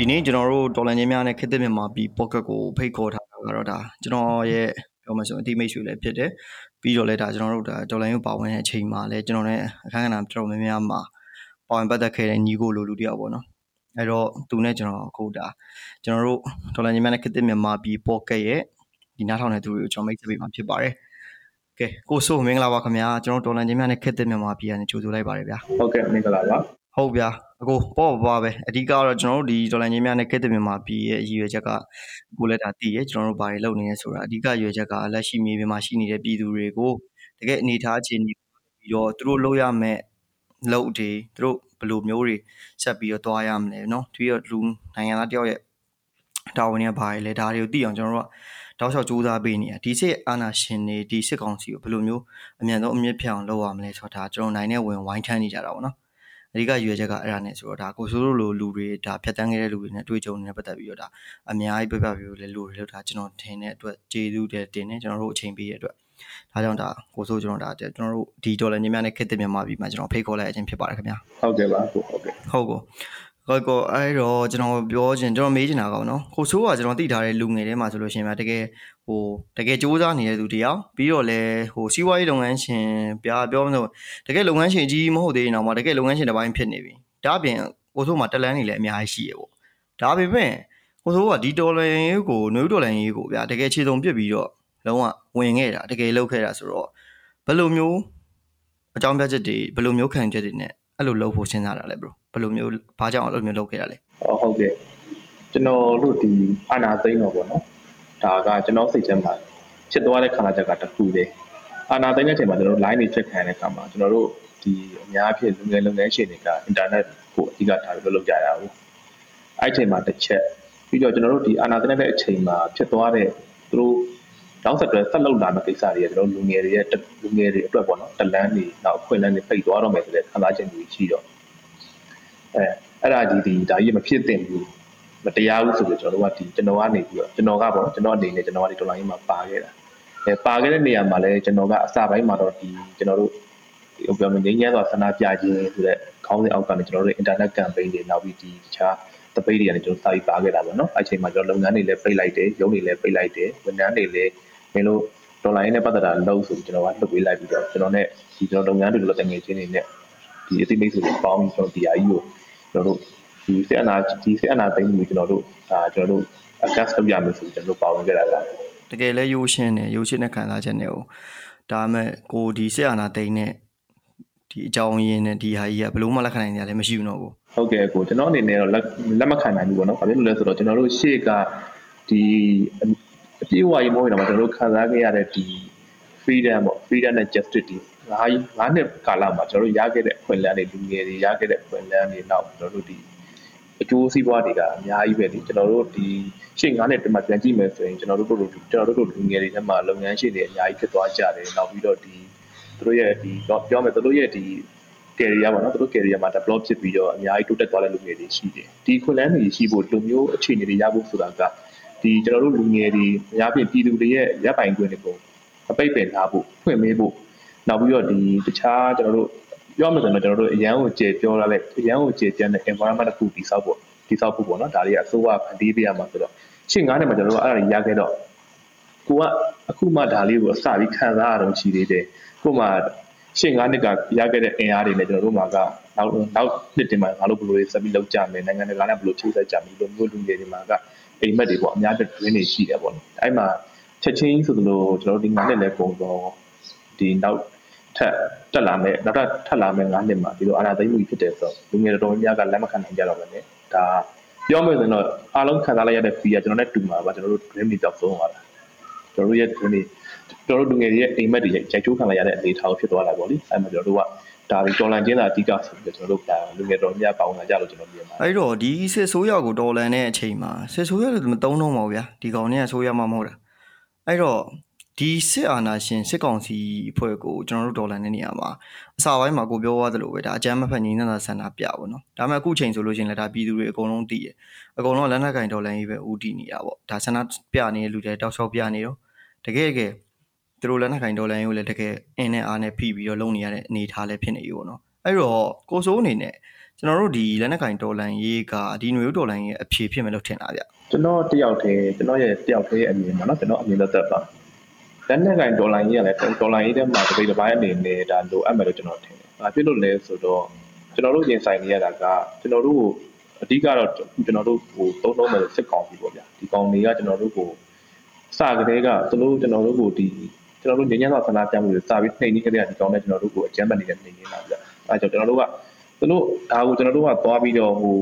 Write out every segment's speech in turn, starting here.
ဒီနေ့ကျွန်တော်တို့ဒေါ်လာချင်းများနဲ့ခေတ်သစ်မြန်မာပြည် pocket ကိုဖိတ်ခေါ်ထားတာကတော့ဒါကျွန်တော်ရဲ့ပြောမှဆိုအတိမိတ်ဆွေလည်းဖြစ်တယ်ပြီးတော့လည်းဒါကျွန်တော်တို့ဒါဒေါ်လာချင်းပါဝင်တဲ့အချိန်မှာလည်းကျွန်တော်နဲ့အခန်းကဏ္ဍတော်တော်များများမှာပါဝင်ပတ်သက်ခဲ့တဲ့ညီကိုလိုလူတယောက်ပေါ့နော်အဲ့တော့သူနဲ့ကျွန်တော်အခုဒါကျွန်တော်တို့ဒေါ်လာချင်းများနဲ့ခေတ်သစ်မြန်မာပြည် pocket ရဲ့ဒီနားထောင်တဲ့သူတွေကိုကျွန်တော်မိတ်ဆက်ပေးမှာဖြစ်ပါတယ်ကဲကိုဆိုမင်္ဂလာပါခင်ဗျာကျွန်တော်ဒေါ်လာချင်းများနဲ့ခေတ်သစ်မြန်မာပြည်ကနေကြိုဆိုလိုက်ပါတယ်ဗျာဟုတ်ကဲ့မင်္ဂလာပါဟုတ်ဗျာ အကိုပေါ့ပါပဲအဓိကတော့ကျွန်တော်တို့ဒီဒေါ်လာချင်းများနဲ့ကက်တမင်မှာပြည်ရဲ့ရည်ရွယ်ချက်ကကိုလည်းဒါတည်ရဲ့ကျွန်တော်တို့ဘာတွေလုပ်နေလဲဆိုတာအဓိကရည်ရွယ်ချက်ကလက်ရှိမြေပြင်မှာရှိနေတဲ့ပြည်သူတွေကိုတကယ်အနေထားအခြေအနေပြီးတော့သူတို့လုပ်ရမယ့်လုပ်တွေသူတို့ဘယ်လိုမျိုးတွေဆက်ပြီးတော့သွားရမလဲเนาะပြီးတော့လူနိုင်ငံသားတယောက်ရဲ့တာဝန်တွေကဘာတွေလဲဒါတွေကိုသိအောင်ကျွန်တော်တို့ကတောက်လျှောက်စူးစမ်းပေးနေရဒီစစ်အာဏာရှင်တွေဒီစစ်ကောင်စီကိုဘယ်လိုမျိုးအမြန်ဆုံးအမြင့်ဖြတ်အောင်လုပ်ရမလဲဆိုတာဒါကျွန်တော်နိုင်တဲ့ဝင်ဝိုင်းထမ်းနေကြတာပေါ့နော် အဓိကရွေချက်ကအဲ့ဒါနဲ့ဆိုတော့ဒါကိုဆိုးလိုလူတွေဒါဖြတ်တန်းခဲ့တဲ့လူတွေနဲ့တွေ့ကြုံနေတဲ့ပတ်သက်ပြီးတော့ဒါအများကြီးပြပြပြလဲလူတွေလို့ဒါကျွန်တော်ထင်တဲ့အတွက်ကျေးဇူးတင်တယ်ကျွန်တော်တို့အချိန်ပေးရတဲ့အတွက်ဒါကြောင့်ဒါကိုဆိုးကျွန်တော်ဒါကျွန်တော်တို့ဒီဒေါ်လာညများနဲ့ခက်တဲ့မြန်မာပြည်မှာကျွန်တော်ဖိတ်ခေါ်လိုက်အချင်းဖြစ်ပါတယ်ခင်ဗျာဟုတ်ကဲ့ပါဟုတ်ကဲ့ဟုတ်ကောဟုတ်ကောအဲ့တော့ကျွန်တော်ပြောချင်ကျွန်တော်မေးချင်တာကောနော်ကိုဆိုးကကျွန်တော်သိထားတဲ့လူငယ်ထဲမှာဆိုလို့ရှိရင်ဗျတကယ် ဟိုတကယ်စူးစမ်းနေတဲ့သူတယောက်ပြီးတော့လည်းဟိုစီးပွားရေးလုပ်ငန်းရှင်ပြပြောမလို့တကယ်လုပ်ငန်းရှင်ကြီးမဟုတ်သေးရင်တော့တကယ်လုပ်ငန်းရှင်တစ်ပိုင်းဖြစ်နေပြီဒါအပြင်ကိုဆိုးမှာတက်လန်းနေလည်းအများကြီးရှိရပေါ့ဒါပေမဲ့ကိုဆိုးကဒီဒေါ်လာရေးကိုနွေဒေါ်လာရေးကိုဗျာတကယ်ခြေစုံပြစ်ပြီးတော့လုံးဝဝင်ခဲ့တာတကယ်လုပ်ခဲ့တာဆိုတော့ဘယ်လိုမျိုးအကြောင်းပြချက်တွေဘယ်လိုမျိုးခံချက်တွေနဲ့အဲ့လိုလုပ်ဖို့စဉ်းစားတာလဲ bro ဘယ်လိုမျိုးဘာကြောင့်အဲ့လိုမျိုးလုပ်ခဲ့တာလဲဟုတ်ကဲ့ကျွန်တော်တို့ဒီအာနာသိန်းတော့ပေါ့နော် ဒါကကျွန်တော်စိတ်ထဲမှာဖြစ်သွားတဲ့ခါလာချက်ကတခုလေအာနာသိန်းတဲ့အချိန်မှာကျွန်တော်တို့ line တွေ check ခံရတဲ့အခါမှာကျွန်တော်တို့ဒီအများဖြင့်လူငယ်လုပ်ငန်းရှင်တွေက internet ကိုအဓိကထားပြီးလုပ်ကြရတာဟုတ်အဲ့အချိန်မှာတစ်ချက်ပြီးတော့ကျွန်တော်တို့ဒီအာနာသိန်းတဲ့အချိန်မှာဖြစ်သွားတဲ့သူတို့နောက်ဆက်တွဲဆက်လုပ်လာမယ့်ကိစ္စတွေကျွန်တော်လူငယ်တွေရဲ့လူငယ်တွေအတွက်ပေါ့နော်တလန်းတွေနောက်ခွင့်လန်းတွေပိတ်သွားတော့မယ်ဆိုတဲ့ခံစားချက်တွေရှိတော့အဲအဲ့ဒါဒီဒီဒါကြီးမဖြစ်သင့်ဘူး မတရားဘူးဆိုပြီးကျွန်တော်တို့ကဒီကျွန်တော်ကနေပြီးတော့ကျွန်တော်ကပေါ့ကျွန်တော်အနေနဲ့ကျွန်တော်ကဒီဒေါ်လာကြီးမှာပါခဲ့တာအဲပါခဲ့တဲ့နေရာမှာလည်းကျွန်တော်ကအစပိုင်းမှာတော့ဒီကျွန်တော်တို့ဟိုပြောမယ်ငင်းရဲစွာဆန္ဒပြခြင်းဆိုတဲ့ခေါင်းစဉ်အောက်ကနေကျွန်တော်တို့ internet campaign တွေနောက်ပြီးဒီတခြားတပိတ်တွေကနေကျွန်တော်စာပြီးပါခဲ့တာပေါ့နော်အဲ့ချိန်မှာကျွန်တော်လုပ်ငန်းတွေလည်းပိတ်လိုက်တယ်ရုံးတွေလည်းပိတ်လိုက်တယ်ဝန်ထမ်းတွေလည်းမင်းတို့ဒေါ်လာရင်းနဲ့ပတ်သက်တာလုပ်ဆိုပြီးကျွန်တော်ကလုပ်ပေးလိုက်ပြီးတော့ကျွန်တော်နဲ့ဒီကျွန်တော်လုပ်ငန်းတွေလုပ်တဲ့ငွေချင်းတွေနဲ့ဒီအသိမိတ်ဆွေတွေပေါင်းပြီးကျွန်တော်ဒီအကြီးကိုကျွန်တော်တို့ ဒီစေအနာဒီစေအနာသိမ်းမှုကျွန်တော်တို့အာကျွန်တော်တို့ adjust လုပ်ရမယ်ဆိုကျွန်တော်တို့ပါဝင်ခဲ့တာလားတကယ်လဲရိုးရှင်းတယ်ရိုးရှင်းတဲ့ခံစားချက်နဲ့ဟိုဒါမဲ့ကိုဒီစေအနာသိမ်းနဲ့ဒီအကြောင်းရင်းနဲ့ဒီဟာကြီးကဘလို့မှလက်ခံနိုင်ကြလည်းမရှိဘူးတော့ကိုဟုတ်ကဲ့ကိုကျွန်တော်အနေနဲ့တော့လက်မခံနိုင်ဘူးပေါ့နော်ဘာဖြစ်လို့လဲဆိုတော့ကျွန်တော်တို့ရှေ့ကဒီအပြည့်အဝကြီးမဟုတ်ရင်တော့ကျွန်တော်တို့ခံစားခဲ့ရတဲ့ဒီ freedom ပေါ့ freedom နဲ့ justice ဒီငါးငါးနှစ်ကာလမှာကျွန်တော်တို့ရခဲ့တဲ့အခွင့်အလမ်းတွေလူငယ်တွေရခဲ့တဲ့အခွင့်အလမ်းတွေနောက်ကျွန်တော်တို့ဒီ အကျိုးစီးပွားတွေကအများကြီးပဲဒီကျွန်တော်တို့ဒီရှေ့ငါးနှစ်တည်းမှာပြန်ကြည့်မယ်ဆိုရင်ကျွန်တော်တို့တို့ကျွန်တော်တို့လူငယ်တွေထဲမှာလုပ်ငန်းရှင်တွေအများကြီးဖြစ်သွားကြတယ်နောက်ပြီးတော့ဒီသူတို့ရဲ့ဒီပြောမယ်သူတို့ရဲ့ဒီ career ပေါ့နော်သူတို့ career မှာ develop ဖြစ်ပြီးတော့အများကြီးတိုးတက်သွားတဲ့လူငယ်တွေရှိတယ်ဒီခွင့်လန်းတွေရှိဖို့လူမျိုးအခြေအနေတွေရဖို့ဆိုတာကဒီကျွန်တော်တို့လူငယ်တွေအများပြပြည်သူတွေရဲ့ရပ်ပိုင်ခွင့်တွေကိုအပိတ်ပင်ထားဖို့ဖွင့်မေးဖို့နောက်ပြီးတော့ဒီတခြားကျွန်တော်တို့ ပြောမှဆိုတော့ကျွန်တော်တို့အရန်ကိုကျေပြောရတဲ့အရန်ကိုကျေပြန်တဲ့ environment တစ်ခုတည်ဆောက်ဖို့တည်ဆောက်ဖို့ပေါ့နော်ဒါတွေအစိုးရဖန်တီးပေးရမှာဆိုတော့ရှင်းငါးနှစ်မှာကျွန်တော်တို့အဲ့ဒါတွေရခဲ့တော့ကိုကအခုမှဒါလေးကိုအစပြီးခံစားရတော့ရှိသေးတယ်ကိုမှရှင်းငါးနှစ်ကရခဲ့တဲ့အင်အားတွေနဲ့ကျွန်တော်တို့မှာကနောက်နောက်နှစ်တင်မှာငါတို့ဘယ်လိုဆက်ပြီးလုပ်ကြမယ်နိုင်ငံတကာနဲ့ဘယ်လိုချိတ်ဆက်ကြမယ်ဒီလိုမျိုးလူငယ်တွေမှာကအိမ်မက်တွေပေါ့အများကြီးတွင်းနေရှိတယ်ပေါ့နော်အဲ့မှာချက်ချင်းဆိုသလိုကျွန်တော်တို့ဒီ9နှစ်လဲပုံတော့ဒီနောက် ထပ်တက်လာမယ်နောက်ထပ်ထပ်လာမယ်9နှစ်မှာဒီလိုအာဏာသိမ်းမှုဖြစ်တယ်ဆိုတော့လူငယ်တော်များကလက်မခံနိုင်ကြတော့ဘူးလေဒါပြောမယ်ဆိုရင်တော့အားလုံးခံစားလိုက်ရတဲ့ fee ကကျွန်တော်နဲ့တူမှာပါကျွန်တော်တို့ dream တွေကြောက်ဆုံးသွားတာကျွန်တော်တို့ရဲ့ dream တွေကျွန်တော်တို့လူငယ်တွေရဲ့အိမ်မက်တွေရိုက်ချိုးခံလိုက်ရတဲ့အနေအထားဖြစ်သွားတာပေါ့လေအဲမှာကျွန်တော်တို့ကဒါဒီတော်လန်ချင်းသာအဓိကဆိုပြီးကျွန်တော်တို့ကလူငယ်တော်များပေါင်းလာကြလို့ကျွန်တော်မြင်ပါတယ်အဲ့တော့ဒီစစ်ဆိုးရကိုတော်လန်တဲ့အချိန်မှာစစ်ဆိုးရလို့မတုံးတော့ပါဘူးဗျာဒီကောင်နဲ့ဆိုးရမှာမဟုတ်တာအဲ့တော့ ဒီစစ်အာဏာရှင်စစ်ကောင်စီအဖွဲ့ကိုကျွန်တော်တို့ဒေါ်လာတဲ့နေရာမှာအစာပိုင်းမှာကိုပြောသွားသလိုပဲဒါအကြမ်းမဖက်ညီနေတာဆန္ဒပြပါတော့ဒါပေမဲ့အခုချိန်ဆိုလို့ရှိရင်လည်းဒါပြည်သူတွေအကုန်လုံးတည်ရအကုန်လုံးလက်နက်ကင်ဒေါ်လာကြီးပဲဦးတည်နေတာပေါ့ဒါဆန္ဒပြနေတဲ့လူတွေတောက်လျှောက်ပြနေတော့တကယ်ကယ်သူတို့လက်နက်ကင်ဒေါ်လာကြီးကိုလည်းတကယ်အင်းနဲ့အားနဲ့ဖိပြီးတော့လုံနေရတဲ့အနေအထားလည်းဖြစ်နေပြီပေါ့နော်အဲ့တော့ကိုစိုးအနေနဲ့ကျွန်တော်တို့ဒီလက်နက်ကင်ဒေါ်လာရေးကဒီຫນွေဒေါ်လာရေးရဲ့အဖြေဖြစ်မယ်လို့ထင်တာဗျကျွန်တော်တယောက်တည်းကျွန်တော်ရဲ့တယောက်တည်းအမြင်ပါနော်ကျွန်တော်အမြင်သက်သက်ပါ လက်နက်ကင်ဒေါ်လာကြီးကလည်းဒေါ်လာကြီးထဲမှာတစ်ပိတ်တစ်ပိုင်းအနေနဲ့ဒါလိုအပ်မယ်လို့ကျွန်တော်ထင်တယ်။ဘာဖြစ်လို့လဲဆိုတော့ကျွန်တော်တို့ရင်ဆိုင်နေရတာကကျွန်တော်တို့အဓိကတော့ကျွန်တော်တို့ဟိုသုံးလုံးမဲ့စစ်ကောင်ပြီပေါ့ဗျာ။ဒီကောင်တွေကကျွန်တော်တို့ကိုစကတည်းကသူတို့ကျွန်တော်တို့ကိုဒီကျွန်တော်တို့ညဉ့်ညံ့စွာဆန္ဒပြမှုတွေစပြီးနှိမ်နေကြတဲ့ဒီကောင်နဲ့ကျွန်တော်တို့ကိုအကြမ်းဖက်နေတဲ့နှိမ်နေတာဗျာ။အဲကြောင့်ကျွန်တော်တို့ကသူတို့ဒါကိုကျွန်တော်တို့ကသွားပြီးတော့ဟို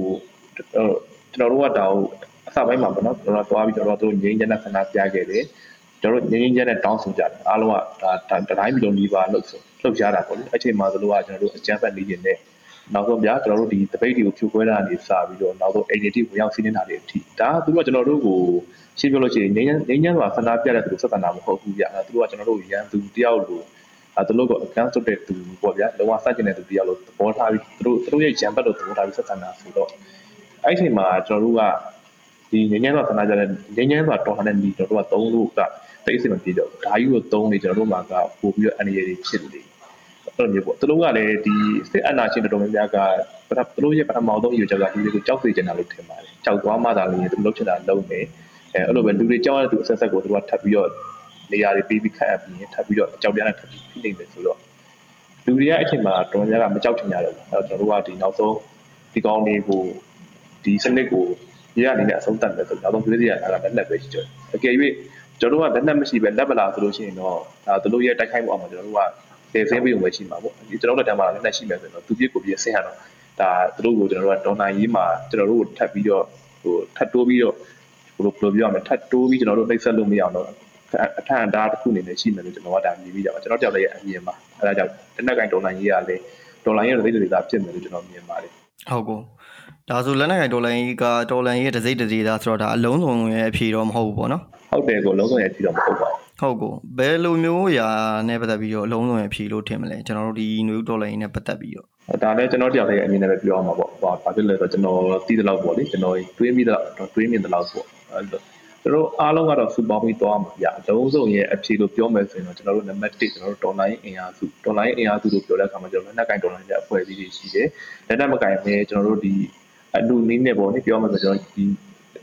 ကျွန်တော်တို့ကဒါကိုအစပိုင်းမှာပေါ့နော်ကျွန်တော်တို့သွားပြီးကျွန်တော်တို့ငြိမ်းချမ်းတဲ့ဆန္ဒပြခဲ့တယ်။ ကျွန်တော်တို့ငင်းငင်းကျဲနဲ့တောင်းဆိုကြတယ်အားလုံးကဒါတိုင်းပြည်လုံးဒီပါလှုပ်လှုပ်ရှားတာပေါ့လေအချိန်မှာဆိုလို့ကကျွန်တော်တို့အကြမ်းဖက်နေခြင်းနဲ့နောက်ဆုံးဗျာကျွန်တော်တို့ဒီတပိတ်တွေကိုဖြိုခွဲတာနေစပြီးတော့နောက်ဆုံးအိမ်တွေဝင်ရောက်စီးနေတာတွေအထိဒါကသူတို့ကကျွန်တော်တို့ကိုရှင်းပြလို့ရှိရင်ငင်းငင်းငင်းဆိုတာဆန္ဒပြတဲ့သူစက်တနာမဟုတ်ဘူးဗျာသူတို့ကကျွန်တော်တို့ရန်သူတယောက်လိုအဲသူတို့ကအကန့်စွတ်တဲ့သူပေါ့ဗျာလောကစတင်တဲ့သူတယောက်လိုသဘောထားပြီးသူတို့သူတို့ရဲ့ရန်ဘက်လိုသဘောထားပြီးစက်တနာဆိုတော့အဲ့ဒီအချိန်မှာကျွန်တော်တို့ကဒီငင်းငင်းဆိုတာဆန္ဒပြတဲ့ငင်းငင်းဆိုတာတော်ဟန်တဲ့ဒီကျွန်တော်တို့ကသုံးလို့က တိတ်အဆင်မပြေတော့ဓာကြီးကိုသုံးနေကျွန်တော်တို့မှာကပို့ပြီးတော့အနေရည်ဖြစ်နေအဲ့လိုမျိုးပေါ့သူတို့ကလည်းဒီစစ်အနာရှင်တော်များများကသူတို့ရဲ့ပထမဆုံးယူချက်ကဒီလေးကိုကြောက်စေချင်တာလို့ထင်ပါတယ်ကြောက်သွားမှသာလေသူလုပ်ချင်တာလုပ်နေအဲအဲ့လိုပဲလူတွေကြောက်ရတဲ့သူအဆက်ဆက်ကိုသူကထပ်ပြီးတော့နေရာတွေပြီးပြီးခတ်အပ်ပြီးထပ်ပြီးတော့ကြောက်ပြားနဲ့ထပ်ပြီးဖိနေတယ်ဆိုတော့လူတွေရဲ့အချိန်မှာတော်များကမကြောက်ချင်ကြတော့ဘူးအဲ့တော့ကျွန်တော်တို့ကဒီနောက်ဆုံးဒီကောင်းလေးကိုဒီစနစ်ကိုရရအနေနဲ့အဆုံးသတ်မယ်ဆိုတော့နောက်ဆုံးပြည်စီရတာကလက်လက်ပဲရှိကြတယ်အကယ်၍ ကျွန်တော်တို့ကလက်နက်မရှိပဲလက်ပလာဆိုလို့ရှိရင်တော့ဒါသူတို့ရဲ့တိုက်ခိုက်မှုအောင်မှာကျွန်တော်တို့ကဒေဆင်းပြီးုံပဲရှိမှာပေါ့ဒီကျွန်တော်တို့တက်မှာလက်နက်ရှိမယ်ဆိုတော့သူပြစ်ကိုပြစ်ဆင်းရတော့ဒါသူတို့ကိုကျွန်တော်တို့ကဒေါ်နာရေးမှာကျွန်တော်တို့ကိုထပ်ပြီးတော့ဟိုထပ်တိုးပြီးတော့ဘယ်လိုပြောပြရမလဲထပ်တိုးပြီးကျွန်တော်တို့နှိပ်စက်လို့မရအောင်တော့အထန်ဒါတစ်ခုအနေနဲ့ရှိမယ်လို့ကျွန်တော်ကဒါမြင်ပြီးကြပါကျွန်တော်ကြောက်လည်းအမြင်ပါအဲဒါကြောင့်လက်နက်ကင်ဒေါ်လာရေးရလဲဒေါ်လာရေးရဲ့သိတဲ့ဒေတာဖြစ်မယ်လို့ကျွန်တော်မြင်ပါတယ်ဟုတ်ကော ဒါဆိုလက်နက်ကင်ဒေါ်လာရေးကဒေါ်လာရေးရဲ့ဒစိမ့်ဒစိတာဆိုတော့ဒါအလုံးစုံရဲ့အဖြေတော့မဟုတ်ဘူးပေါ့နော်ဟုတ်တယ်ကိုလုံးစုံရဲ့အဖြေတော့မဟုတ်ပါဘူးဟုတ်ကိုဘယ်လိုမျိုးရာနဲ့ပတ်သက်ပြီးတော့အလုံးစုံရဲ့အဖြေလို့ထင်မလဲကျွန်တော်တို့ဒီနွေဒေါ်လာရေးနဲ့ပတ်သက်ပြီးတော့ဒါလည်းကျွန်တော်တရားရဲ့အမြင်နဲ့ပဲပြောအောင်ပါပေါ့။ဘာဖြစ်လဲဆိုတော့ကျွန်တော်သိတဲ့လောက်ပေါ့လေကျွန်တော်တွေးမိတဲ့လောက်တွေးမြင်တဲ့လောက်ပေါ့။အဲလိုကျွန်တော်အားလုံးကတော့စူပေါင်းပြီးသွားမှာဗျ။အလုံးစုံရဲ့အဖြေလို့ပြောမယ်ဆိုရင်တော့ကျွန်တော်တို့နံပါတ်1ကျွန်တော်တို့ဒေါ်လာရင်းအင်အားစုဒေါ်လာရင်းအင်အားစုလို့ပြောတဲ့အခါမှာကျွန်တော်လက်နက်ကင်ဒေါ်လာရင်းတဲ့အဖွဲ့အစည်းတွေရှိတယ်။လက်နက်မကင်မဲ့ကျွန်တော်တို့ဒီ အလူနည်းနဲ့ပေါ့လေပြောမှဆိုကျွန်တော်ဒီ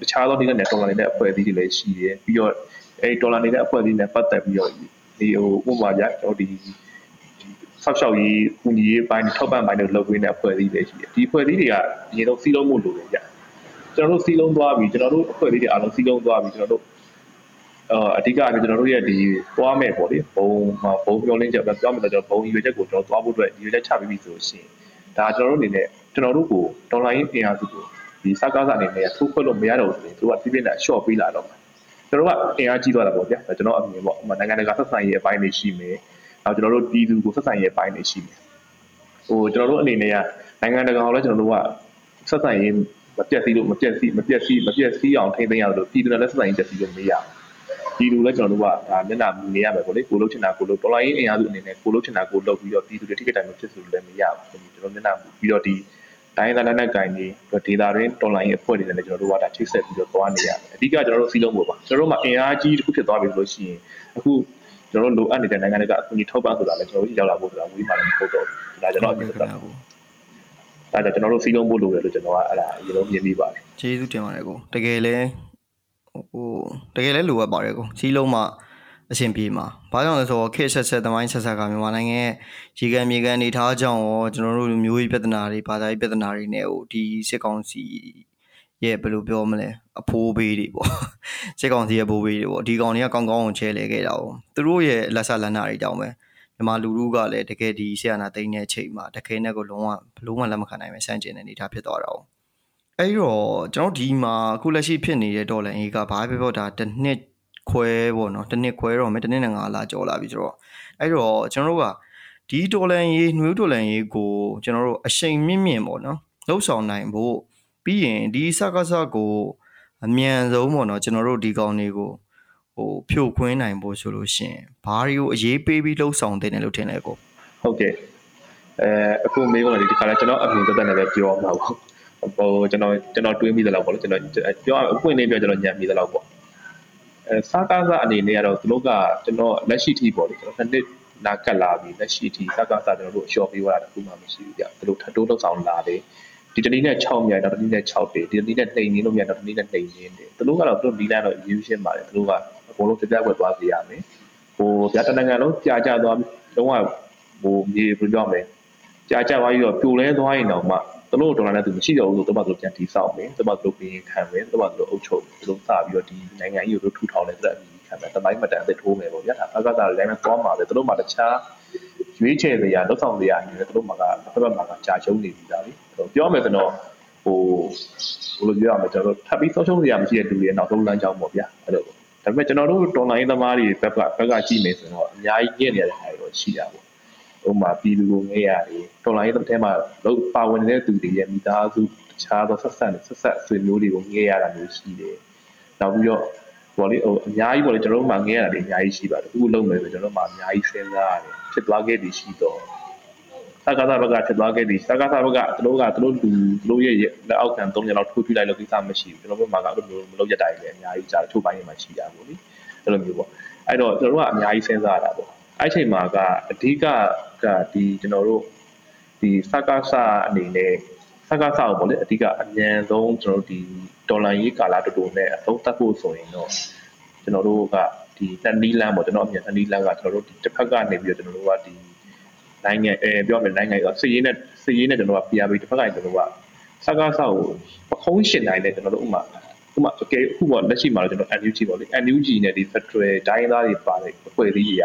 တခြားသောဒီကနေဒေါ်လာနေတဲ့အဖွဲ့အစည်းတွေလည်းရှိတယ်ပြီးတော့အဲဒီဒေါ်လာနေတဲ့အဖွဲ့အစည်းနဲ့ပတ်သက်ပြီးတော့ဒီဟိုဥပမာပြကျွန်တော်ဒီဆောက်ရှောက်ရေးကူညီရေးပိုင်းထောက်ပံ့ပိုင်းတွေလုပ်ပေးတဲ့အဖွဲ့အစည်းတွေရှိတယ်ဒီအဖွဲ့အစည်းတွေကအရင်ဆုံးစီးလုံးမှုလိုတယ်ကြကျွန်တော်တို့စီးလုံးသွားပြီကျွန်တော်တို့အဖွဲ့အစည်းတွေအားလုံးစီးလုံးသွားပြီကျွန်တော်တို့အာအဓိကအပြင်ကျွန်တော်တို့ရဲ့ဒီသွားမဲ့ပေါ့လေဘုံဘုံပြောလင်းချက်ပြောမယ်ဆိုတော့ဘုံရွေချက်ကိုကျွန်တော်သွားဖို့အတွက်ရွေချက်ချပြီးပြီဆိုရှင် ဒါကျွန်တော်တို့အနေနဲ့ကျွန်တော်တို့ကိုဒေါ်လာရင်းအင်အားစုကိုဒီစကားစာအနေနဲ့ထိုးခွက်လို့မရတော့ဘူးဆိုရင်သူကပြပြနဲ့ short ပေးလာတော့မှာကျွန်တော်ကအင်အားကြီးသွားတာပေါ့ဗျာကျွန်တော်အမြင်ပေါ့နိုင်ငံတကာဆက်ဆံရေးအပိုင်းတွေရှိမယ်နောက်ကျွန်တော်တို့ပြည်သူကိုဆက်ဆံရေးအပိုင်းတွေရှိမယ်ဟိုကျွန်တော်တို့အနေနဲ့ကနိုင်ငံတကာကိုလည်းကျွန်တော်တို့ကဆက်ဆံရေးမပြတ်စည်းလို့မပြတ်စည်းမပြတ်စည်းမပြတ်စည်းအောင်ထိန်းသိမ်းရလို့ပြည်သူနဲ့လည်းဆက်ဆံရေးပြတ်စည်းလို့မရဘူး ပြည်သူလည်းကျွန်တော်တို့ကဒါမျက်နှာနေရမယ်ပေါ့လေကိုလို့ချင်တာကိုလို့တော်လိုင်းအင်အားစုအနေနဲ့ကိုလို့ချင်တာကိုလုပ်ပြီးတော့ပြည်သူတွေထိခိုက်တိုင်းမဖြစ်ဆိုလို့လည်းမရဘူးကျွန်တော်မျက်နှာပြီးတော့ဒီတိုင်းသားလက်နက်ကင်တွေဒေတာရင်းတော်လိုင်းရဲ့အဖွဲ့တွေနဲ့ကျွန်တော်တို့ကဒါချိတ်ဆက်ပြီးတော့သွားနေရတယ်အဓိကကျွန်တော်တို့စီးလုံးဖို့ပါကျွန်တော်တို့မှာအင်အားကြီးတစ်ခုဖြစ်သွားပြီလို့ရှိရင်အခုကျွန်တော်တို့လိုအပ်နေတဲ့နိုင်ငံတွေကအကူအညီထောက်ပံ့ဆိုတာလည်းကျွန်တော်တို့ရောက်လာဖို့ဆိုတာဝေးမှလည်းမဟုတ်တော့ဘူးဒါကျွန်တော်အမြင်သက်ဘူးဒါကြောင့်ကျွန်တော်တို့စီးလုံးဖို့လိုတယ်လို့ကျွန်တော်ကအဲ့ဒါအရင်ဆုံးမြင်ပြီးပါတယ်ကျေးဇူးတင်ပါတယ်ကိုတကယ်လဲ ဟိုတကယ်လဲလိုအပ်ပါတယ်ကိုစီးလုံးမှာအဆင်ပြေမှာဘာကြောင့်လဲဆိုတော့ခေတ်ဆက်ဆက်သမိုင်းဆက်ဆက်ကမြန်မာနိုင်ငံရဲ့ရေကန်မြေကန်အနေထားကြောင့်ရောကျွန်တော်တို့မျိုးရေးပြဿနာတွေဘာသာရေးပြဿနာတွေနဲ့ဟိုဒီစစ်ကောင်စီရဲ့ဘယ်လိုပြောမလဲအဖိုးဘေးတွေပေါ့စစ်ကောင်စီရဲ့ဘိုးဘေးတွေပေါ့ဒီကောင်တွေကကောင်းကောင်းအောင်ချဲလဲခဲ့တာ哦သူတို့ရဲ့လက်ဆက်လက်နာတွေတောင်းပဲမြန်မာလူလူကလည်းတကယ်ဒီဆီယနာသိန်းတဲ့အချိန်မှာတခဲနဲ့ကိုလုံးဝဘလုံးဝလက်မခံနိုင်ပဲစန့်ကျင်တဲ့အနေအထားဖြစ်သွားတာ哦 အဲ့တော့ကျွန်တော်ဒီမှာအခုလက်ရှိဖြစ်နေတဲ့ဒေါ်လာအေးကဘာပဲပြောတာတစ်နှစ်ခွဲပေါ့နော်တစ်နှစ်ခွဲတော့မယ်တစ်နှစ်နဲ့ငါလာကြော်လာပြီဆိုတော့အဲ့တော့ကျွန်တော်တို့ကဒီဒေါ်လာရေးနှွေးဒေါ်လာရေးကိုကျွန်တော်တို့အရှိန်မြင့်မြင့်ပေါ့နော်လှုပ်ဆောင်နိုင်ဖို့ပြီးရင်ဒီစကားစကိုအမြန်ဆုံးပေါ့နော်ကျွန်တော်တို့ဒီကောင်တွေကိုဟိုဖြိုခွင်းနိုင်ဖို့ဆိုလို့ရှိရင်ဘာတွေကိုအရေးပေးပြီးလှုပ်ဆောင်တဲ့တယ်လို့ထင်လဲကိုဟုတ်ကဲ့အဲအခုမေးခွန်းလေးဒီခါလဲကျွန်တော်အမြင်သက်သက်နဲ့ပဲပြောမှာပေါ့ ဟိုကျွန်တော်ကျွန်တော်တွေးမိသလောက်ပေါ့လေကျွန်တော်ပြောအပွင့်လေးပြောကျွန်တော်ညံမိသလောက်ပေါ့အဲစားကားစားအနေနဲ့ကတော့သူတို့ကကျွန်တော်လက်ရှိထိပေါ့လေကျွန်တော်နှစ်နှစ်နာကတ်လာပြီလက်ရှိထိစားကားစားကျွန်တော်တို့အလျှော်ပေးရတာတခုမှမရှိဘူးကြသူတို့ထပ်တိုးလောက်ဆောင်လာတယ်ဒီတနည်းနဲ့6မြိုင်တော့တနည်းနဲ့6တယ်ဒီတနည်းနဲ့နှိမ်ရင်းလို့မြိုင်တော့တနည်းနဲ့နှိမ်ရင်းတယ်သူတို့ကတော့သူတို့ဒီလမ်းတော့ယူရှင်းပါတယ်သူတို့ကအကုန်လုံးပြပြွက်သွားစေရမယ်ဟိုဗျာတနင်္ဂနွေလုံးကြာကြသွားလုံးဝဟိုမြေဘယ်လိုပြောမလဲကြာကြသွားပြီးတော့ပြိုလဲသွားရင်တော့မှ သူတို့ဒေါ်လာနဲ့သူမရှိတော့ဘူးဆိုတော့သူတို့ပြန်တီးဆောက်မယ်သူတို့သူတို့ပြင်ခံမယ်သူတို့သူတို့အုပ်ချုပ်သူတို့စပြီးတော့ဒီနိုင်ငံကြီးကိုသူတို့ထူထောင်တယ်ဆိုတဲ့အမြင်ခံမယ်တမိုင်းမတန်အသက်ထိုးမယ်ပေါ့ဗျာဒါအကသာလည်းသွားမှာပဲသူတို့မှတခြားရွေးချယ်စရာလောက်ဆောင်စရာအနေနဲ့သူတို့မှကတစ်ဖက်မှာကကြာရှုံးနေပြီသားလေပြောမယ်ဆိုတော့ဟိုဘယ်လိုပြောရမလဲကျွန်တော်တို့ထပ်ပြီးဆုံးရှုံးစရာမရှိတဲ့လူတွေနောက်ဆုံးလမ်းကြောင်းပေါ့ဗျာအဲ့လိုဒါပေမဲ့ကျွန်တော်တို့တော်လိုင်းသမားတွေဘက်ကဘက်ကကြည့်မယ်ဆိုတော့အများကြီးညံ့နေတဲ့ဟာတွေတော့ရှိတာပေါ့ ဥပမာပြည်သူကိုငဲရတယ်တော်လိုင်းတစ်ထဲမှာလို့ပါဝင်နေတဲ့သူတွေရဲ့မိသားစုတခြားသောဆက်ဆက်ဆက်ဆက်ဆွေမျိုးတွေကိုငဲရတာမျိုးရှိတယ်နောက်ပြီးတော့ဘောလေဟိုအများကြီးပေါ့လေကျွန်တော်တို့မှငဲရတာတွေအများကြီးရှိပါတယ်အခုလုံးမယ်ဆိုကျွန်တော်တို့မှအများကြီးစဉ်းစားရတယ်ဖြစ်သွားခဲ့ပြီးရှိတော့စကားသာဘက်ကဖြစ်သွားခဲ့ပြီးစကားသာဘက်ကသူတို့ကသူတို့လူသူတို့ရဲ့လက်အောက်ခံ၃ရက်လောက်ထိုးပြလိုက်လို့ကိစ္စမရှိဘူးကျွန်တော်တို့မှကအဲ့လိုမျိုးမလုပ်ရတိုင်းလည်းအများကြီးကြားထုတ်ပိုင်းမှာရှိတာပေါ့လေအဲ့လိုမျိုးပေါ့အဲ့တော့ကျွန်တော်တို့ကအများကြီးစဉ်းစားရတာပေါ့ အဲ့ချိန်မှာကအဓိကကဒီကျွန်တော်တို့ဒီစကားစာအနေနဲ့စကားစာကိုပေါ့လေအဓိကအမြန်ဆုံးကျွန်တော်တို့ဒီဒေါ်လာရေးကာလတူတူနဲ့အသုံးသပ်ဖို့ဆိုရင်တော့ကျွန်တော်တို့ကဒီတန်နီလန်ပေါ့ကျွန်တော်အမြင်တန်နီလန်ကကျွန်တော်တို့ဒီတစ်ဖက်ကနေပြီးတော့ကျွန်တော်တို့ကဒီနိုင်ငံအဲပြောမယ်နိုင်ငံကစည်ရင်းနဲ့စည်ရင်းနဲ့ကျွန်တော်က PRB တစ်ဖက်ကကျွန်တော်ကစကားစာကိုပခုံးရှင်နိုင်တဲ့ကျွန်တော်တို့ဥမာဥမာအကယ်အခုပေါ့လက်ရှိမှာတော့ကျွန်တော် NUG ပေါ့လေ NUG နဲ့ဒီ Federal တိုင်းသားတွေပါတဲ့အဖွဲ့အစည်းကြီး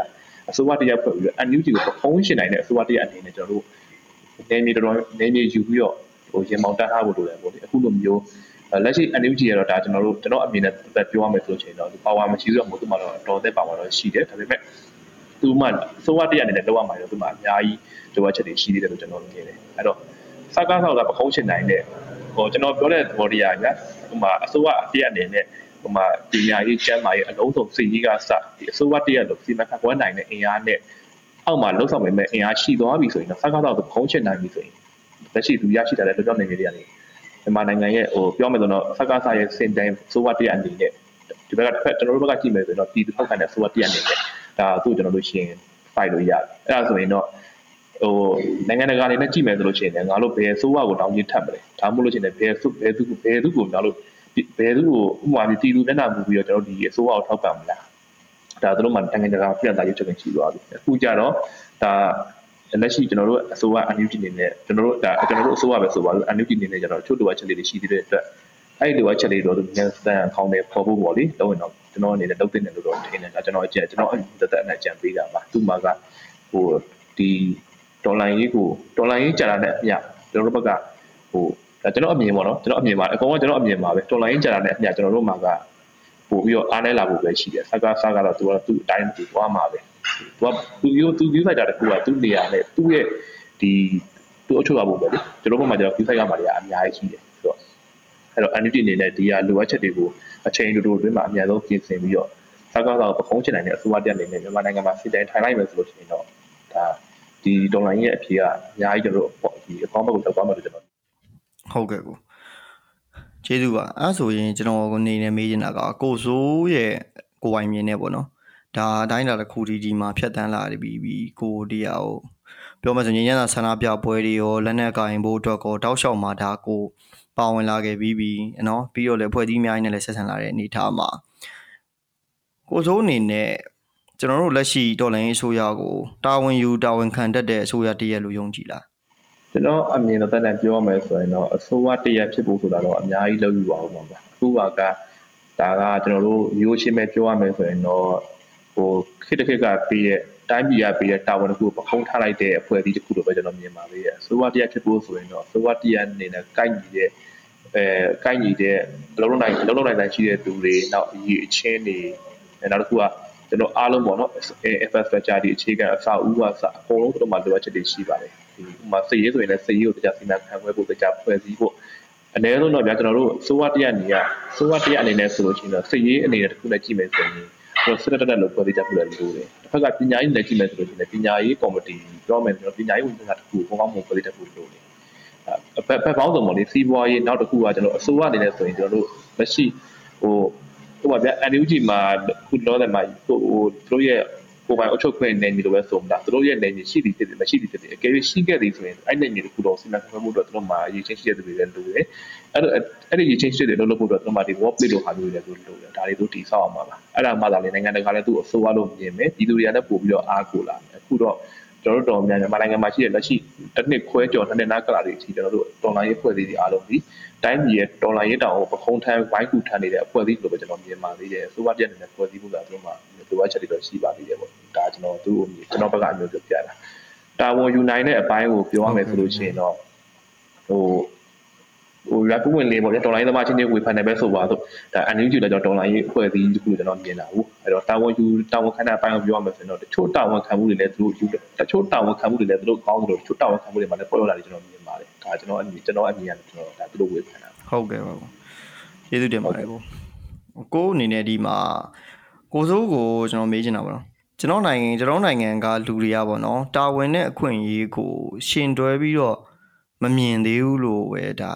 အစိုးရတရားဖွဲ့ပြီးတော့ NUG ကိုပခုံးရှင်နိုင်တဲ့အစိုးရတရားအနေနဲ့ကျွန်တော်တို့နေမြေတော်တော်နေမြေယူပြီးတော့ဟိုရင်မောင်တက်ထားဖို့လိုတယ်ပေါ့လေအခုလိုမျိုးလက်ရှိ NUG ရတော့ဒါကျွန်တော်တို့ကျွန်တော်အမြင်နဲ့သက်ပြောရမယ်ဆိုချင်တော့ပါဝါမရှိတော့မဟုတ်သူမှတော့တော်သက်ပါဝါတော့ရှိတယ်ဒါပေမဲ့သူမှစိုးရတရားအနေနဲ့လောက်ရမှာတော့သူမှအများကြီးလိုအပ်ချက်တွေရှိသေးတယ်လို့ကျွန်တော်မြင်တယ်အဲ့တော့စကားဆောက်ကပခုံးချင်နိုင်တဲ့ဟိုကျွန်တော်ပြောတဲ့သဘောတရားညာဟိုမှာအစိုးရအပြည့်အနေနဲ့ ဟိုမှာပညာရေးကျန်းမာရေးအလုံးစုံစီကြီးကစဒီအစိုးရတရားလို့စီမံခန့်ခွဲနိုင်တဲ့အင်အားနဲ့အောက်မှာလှုပ်ဆောင်နိုင်တဲ့အင်အားရှိသွားပြီဆိုရင်တော့စကားဆောက်ပခုံးချင်နိုင်ပြီဆိုရင်လက်ရှိသူရရှိတဲ့လွတ်လပ်နေနေတွေကနေမြန်မာနိုင်ငံရဲ့ဟိုပြောမယ်ဆိုတော့စကားဆောက်ရဲ့စင်တိုင်းစိုးရတရားအနေနဲ့ဒီဘက်ကတစ်ဖက်ကျွန်တော်တို့ဘက်ကကြည့်မယ်ဆိုတော့ပြည်သူထောက်ခံတဲ့စိုးရတရားအနေနဲ့ဒါသူ့ကျွန်တော်တို့ရှင်ဖိုက်လို့ရတယ်အဲ့ဒါဆိုရင်တော့ဟိုနိုင်ငံတကာအနေနဲ့ကြည့်မယ်ဆိုလို့ရှိရင်ငါတို့ဘယ်ဆိုးဝါကိုတောင်းချင်းထပ်မလဲဒါမှမဟုတ်လို့ရှိရင်ဘယ်စုဘယ်သူဘယ်သူကိုငါတို့ ဘယ်သူကိုဥပမာပြည်သူမျက်နှာမူပြီးတော့ကျွန်တော်ဒီအစိုးရကိုထောက်ပံ့မလားဒါတို့မှနိုင်ငံတကာပြည်သားရုပ်ချက်ရှိသွားပြီအခုကြတော့ဒါလက်ရှိကျွန်တော်တို့အစိုးရအန်ယူဂျီနေနဲ့ကျွန်တော်တို့ဒါကျွန်တော်တို့အစိုးရပဲဆိုပါလို့အန်ယူဂျီနေနဲ့ကျတော့ချို့လိုအပ်ချက်လေးတွေရှိသေးတဲ့အတွက်အဲ့ဒီလိုအပ်ချက်လေးတော့သူမြန်စတန်ခေါင်းနဲ့ပေါ်ဖို့ပေါ့လေတော့ရင်တော့ကျွန်တော်အနေနဲ့လုပ်တဲ့နေလို့တော့ထင်တယ်ဒါကျွန်တော်အကြံကျွန်တော်အသက်သက်နဲ့အကြံပေးတာပါသူ့မှာကဟိုဒီဒေါ်လာရေးကိုဒေါ်လာရေးကြာတာနဲ့အမျှကျွန်တော်တို့ဘက်ကဟို ဒါကျွန်တော်အမြင်ပေါ့နော်ကျွန်တော်အမြင်ပါအကုန်လုံးကျွန်တော်အမြင်ပါပဲဒေါ်လာရေးကြာတာနဲ့အမျှကျွန်တော်တို့မှာကပို့ပြီးတော့အားနေလာဖို့ပဲရှိတယ်စကားစကားတော့သူကသူ့အတိုင်းသူသွားမှာပဲသူကသူယူသူယူလိုက်တာတခုကသူ့နေရာနဲ့သူ့ရဲ့ဒီသူ့အချုပ်ရဖို့ပဲလေကျွန်တော်ဘက်မှာကျတော့ယူဆိုင်ရမှာတွေကအများကြီးရှိတယ်ဆိုတော့အဲ့တော့ entity အနေနဲ့ဒီဟာလိုအပ်ချက်တွေကိုအချိန်တူတူအတွင်းမှာအများဆုံးပြင်ဆင်ပြီးတော့စကားတော့ပခုံးချင်နိုင်တဲ့အစိုးရတက်အနေနဲ့မြန်မာနိုင်ငံမှာစစ်တိုင်းထိုင်လိုက်မယ်ဆိုလို့ရှိရင်တော့ဒါဒီဒေါ်လာရဲ့အဖြေကအများကြီးကျွန်တော်တို့ဒီအကောင့်ဘက်ကိုတက်သွားမှလို့ကျွန်တော် ဟုတ်ကဲ့ကိုကျေးဇူးပါအဲဆိုရင်ကျွန်တော်ကိုနေနေမေးနေတာကကိုစိုးရဲ့ကိုပိုင်မြင်နေပေါ့နော်ဒါအတိုင်းလာတစ်ခုဒီဒီမှာဖြတ်တန်းလာပြီးပြီးကိုတရားကိုပြောမှဆိုရင်ညညဆန္ဒပြပွဲတွေရောလက်နက်ကင်ဖို့အတွက်ကောတောက်လျှောက်မှာဒါကိုပါဝင်လာခဲ့ပြီးပြီးနော်ပြီးတော့လည်းဖွဲ့စည်းအများကြီးနဲ့လည်းဆက်ဆံလာတဲ့အနေအထားမှာကိုစိုးအနေနဲ့ကျွန်တော်တို့လက်ရှိတော်လိုင်းအစိုးရကိုတာဝန်ယူတာဝန်ခံတတ်တဲ့အစိုးရတရက်လို့ယုံကြည်လား ကျွကျွန်တော်အမြင်တော့တန်ပြောရမယ်ဆိုရင်တော့အစိုးရတရက်ဖြစ်ဖို့ဆိုတာတော့အများကြီးလုပ်ယူပါဦးမှာပါအခုကဒါကကျွန်တော်တို့ရိုးရှင်းပဲပြောရမယ်ဆိုရင်တော့ဟိုခေတ်တစ်ခေတ်ကပြီးတဲ့တိုင်းပြည်ကပြီးတဲ့တာဝန်တစ်ခုကိုပခုံးထားလိုက်တဲ့အဖွဲ့အစည်းတစ်ခုလိုပဲကျွန်တော်မြင်ပါသေးတယ်အစိုးရတရက်ဖြစ်ဖို့ဆိုရင်တော့အစိုးရတရက်အနေနဲ့ကိုက်ညီတဲ့အဲကိုက်ညီတဲ့အလုံးလုံးနိုင်အလုံးလုံးနိုင်နိုင်ရှိတဲ့သူတွေနောက်အရေးအချင်းတွေနောက်တစ်ခုကကျွန်တော်အားလုံးပေါ့နော် infrastructure ဒီအခြေခံအဆောက်အဦကအစအကုန်လုံးတို့မှာလိုအပ်ချက်တွေရှိပါတယ် ဒီဥမာစည်ရေးဆိုရင်လည်းစည်ရေးကိုတရားစီမံခန့်ခွဲဖို့တရားဖွဲ့စည်းဖို့အနည်းဆုံးတော့ဗျာကျွန်တော်တို့စိုးဝတ်တရားနေရစိုးဝတ်တရားအနေနဲ့ဆိုလို့ရှိရင်တော့စည်ရေးအနေနဲ့တစ်ခုနဲ့ကြည့်မယ်ဆိုရင်ကျွန်တော်စစ်တပ်တက်လို့ဖွဲ့စည်းချက်ပြုလို့လိုတယ်တစ်ဖက်ကပညာရေးနဲ့ကြည့်မယ်ဆိုလို့ရှိရင်ပညာရေးကော်မတီပြောမယ်ဆိုတော့ပညာရေးဝန်ကြီးကတစ်ခုဘုံကောင်းမှုဖွဲ့စည်းချက်ပြုလို့လိုတယ်အဖက်ဖက်ပေါင်းစုံပေါ့လေစီးပွားရေးနောက်တစ်ခုကကျွန်တော်အစိုးရအနေနဲ့ဆိုရင်ကျွန်တော်တို့လက်ရှိဟိုဟိုပါဗျာ NUG မှာခုလောတယ်မှာဟိုတို့ရဲ့ ကိုပိုင်အုပ်ချုပ်ခွင့်နယ်မြေလိုပဲဆိုမှဒါတို့ရဲ့နယ်မြေရှိသည်ဖြစ်တယ်မရှိသည်ဖြစ်တယ်အကယ်၍ရှိခဲ့သည်ဆိုရင်အဲ့နယ်မြေတစ်ခုတော့စီမံခန့်ခွဲမှုတော့တို့မှာအရေးချင်းရှိတဲ့သူတွေလည်းလိုတယ်အဲ့တော့အဲ့ဒီအရေးချင်းရှိတဲ့လို့လို့ဖို့တော့တို့မှာဒီ work plate လိုဟာမျိုးတွေလည်းတို့လိုတယ်ဒါတွေတို့တည်ဆောက်အောင်ပါလားအဲ့ဒါမှသာလေနိုင်ငံတကာလည်းသူ့အစိုးရလို့မြင်မယ်ပြည်သူတွေကလည်းပို့ပြီးတော့အားကိုလာမယ်အခုတော့ကျွန်တော်တို့တော်များမြန်မာနိုင်ငံမှာရှိတဲ့လက်ရှိတစ်နှစ်ခွဲကျော်နှစ်နှစ်နားကလာတွေအထိကျွန်တော်တို့တော်လိုင်းရေးဖွဲ့စည်းတွေအားလုံးဒီ တိုင်းပြည်ရဲ့တော်လိုင်းရေးတောင်ကိုပခုံးထမ်းဝိုင်းကူထမ်းနေတဲ့အဖွဲ့အစည်းလိုပဲကျွန်တော်မြင်ပါသေးတယ်အစိုးရပြက်နေတဲ့ဖွဲ့စည်းမှုကသူတို့မှာလိုအပ်ချက်တွေတော့ရှိပါသေးတယ်ပေါ့ဒါကျွန်တော်သူ့အမြင်ကျွန်တော်ဘက်ကအမျိုးပြောပြတာတာဝန်ယူနိုင်တဲ့အပိုင်းကိုပြောရမယ်ဆိုလို့ရှိရင်တော့ဟို ဟို rap ဝင်လေးပေါ့ဗျာဒေါ်လာရေးသမားချင်းချင်းဝေဖန်နေပဲဆိုပါတော့ဒါ NUG လည်းကျွန်တော်ဒေါ်လာရေးအဖွဲ့အစည်းတစ်ခုကျွန်တော်မြင်တာဟုတ်အဲ့တော့တာဝန်ယူတာဝန်ခံတဲ့အပိုင်းကိုပြောရမယ်ဆိုရင်တော့တချို့တာဝန်ခံမှုတွေလည်းသူတို့ယူတချို့တာဝန်ခံမှုတွေလည်းသူတို့ကောင်းတယ်လို့တချို့တာဝန်ခံမှုတွေမှာလည်းပေါ်လာတယ်ကျွန်တော်မြင်ပါတယ်ဒါကျွန်တော်အမြင်ကျွန်တော်အမြင်ကကျွန်တော်ဒါသူတို့ဝေဖန်တာဟုတ်ကဲ့ပါကျေးဇူးတင်ပါတယ်ကိုကိုအနေနဲ့ဒီမှာကိုစိုးကိုကျွန်တော်မေးချင်တာပါတော့ကျွန်တော်နိုင်ငံကျွန်တော်နိုင်ငံကလူတွေကပေါ့နော်တာဝန်နဲ့အခွင့်အရေးကိုရှင်တွဲပြီးတော့မမြင်သေးဘူးလို့ပဲဒါ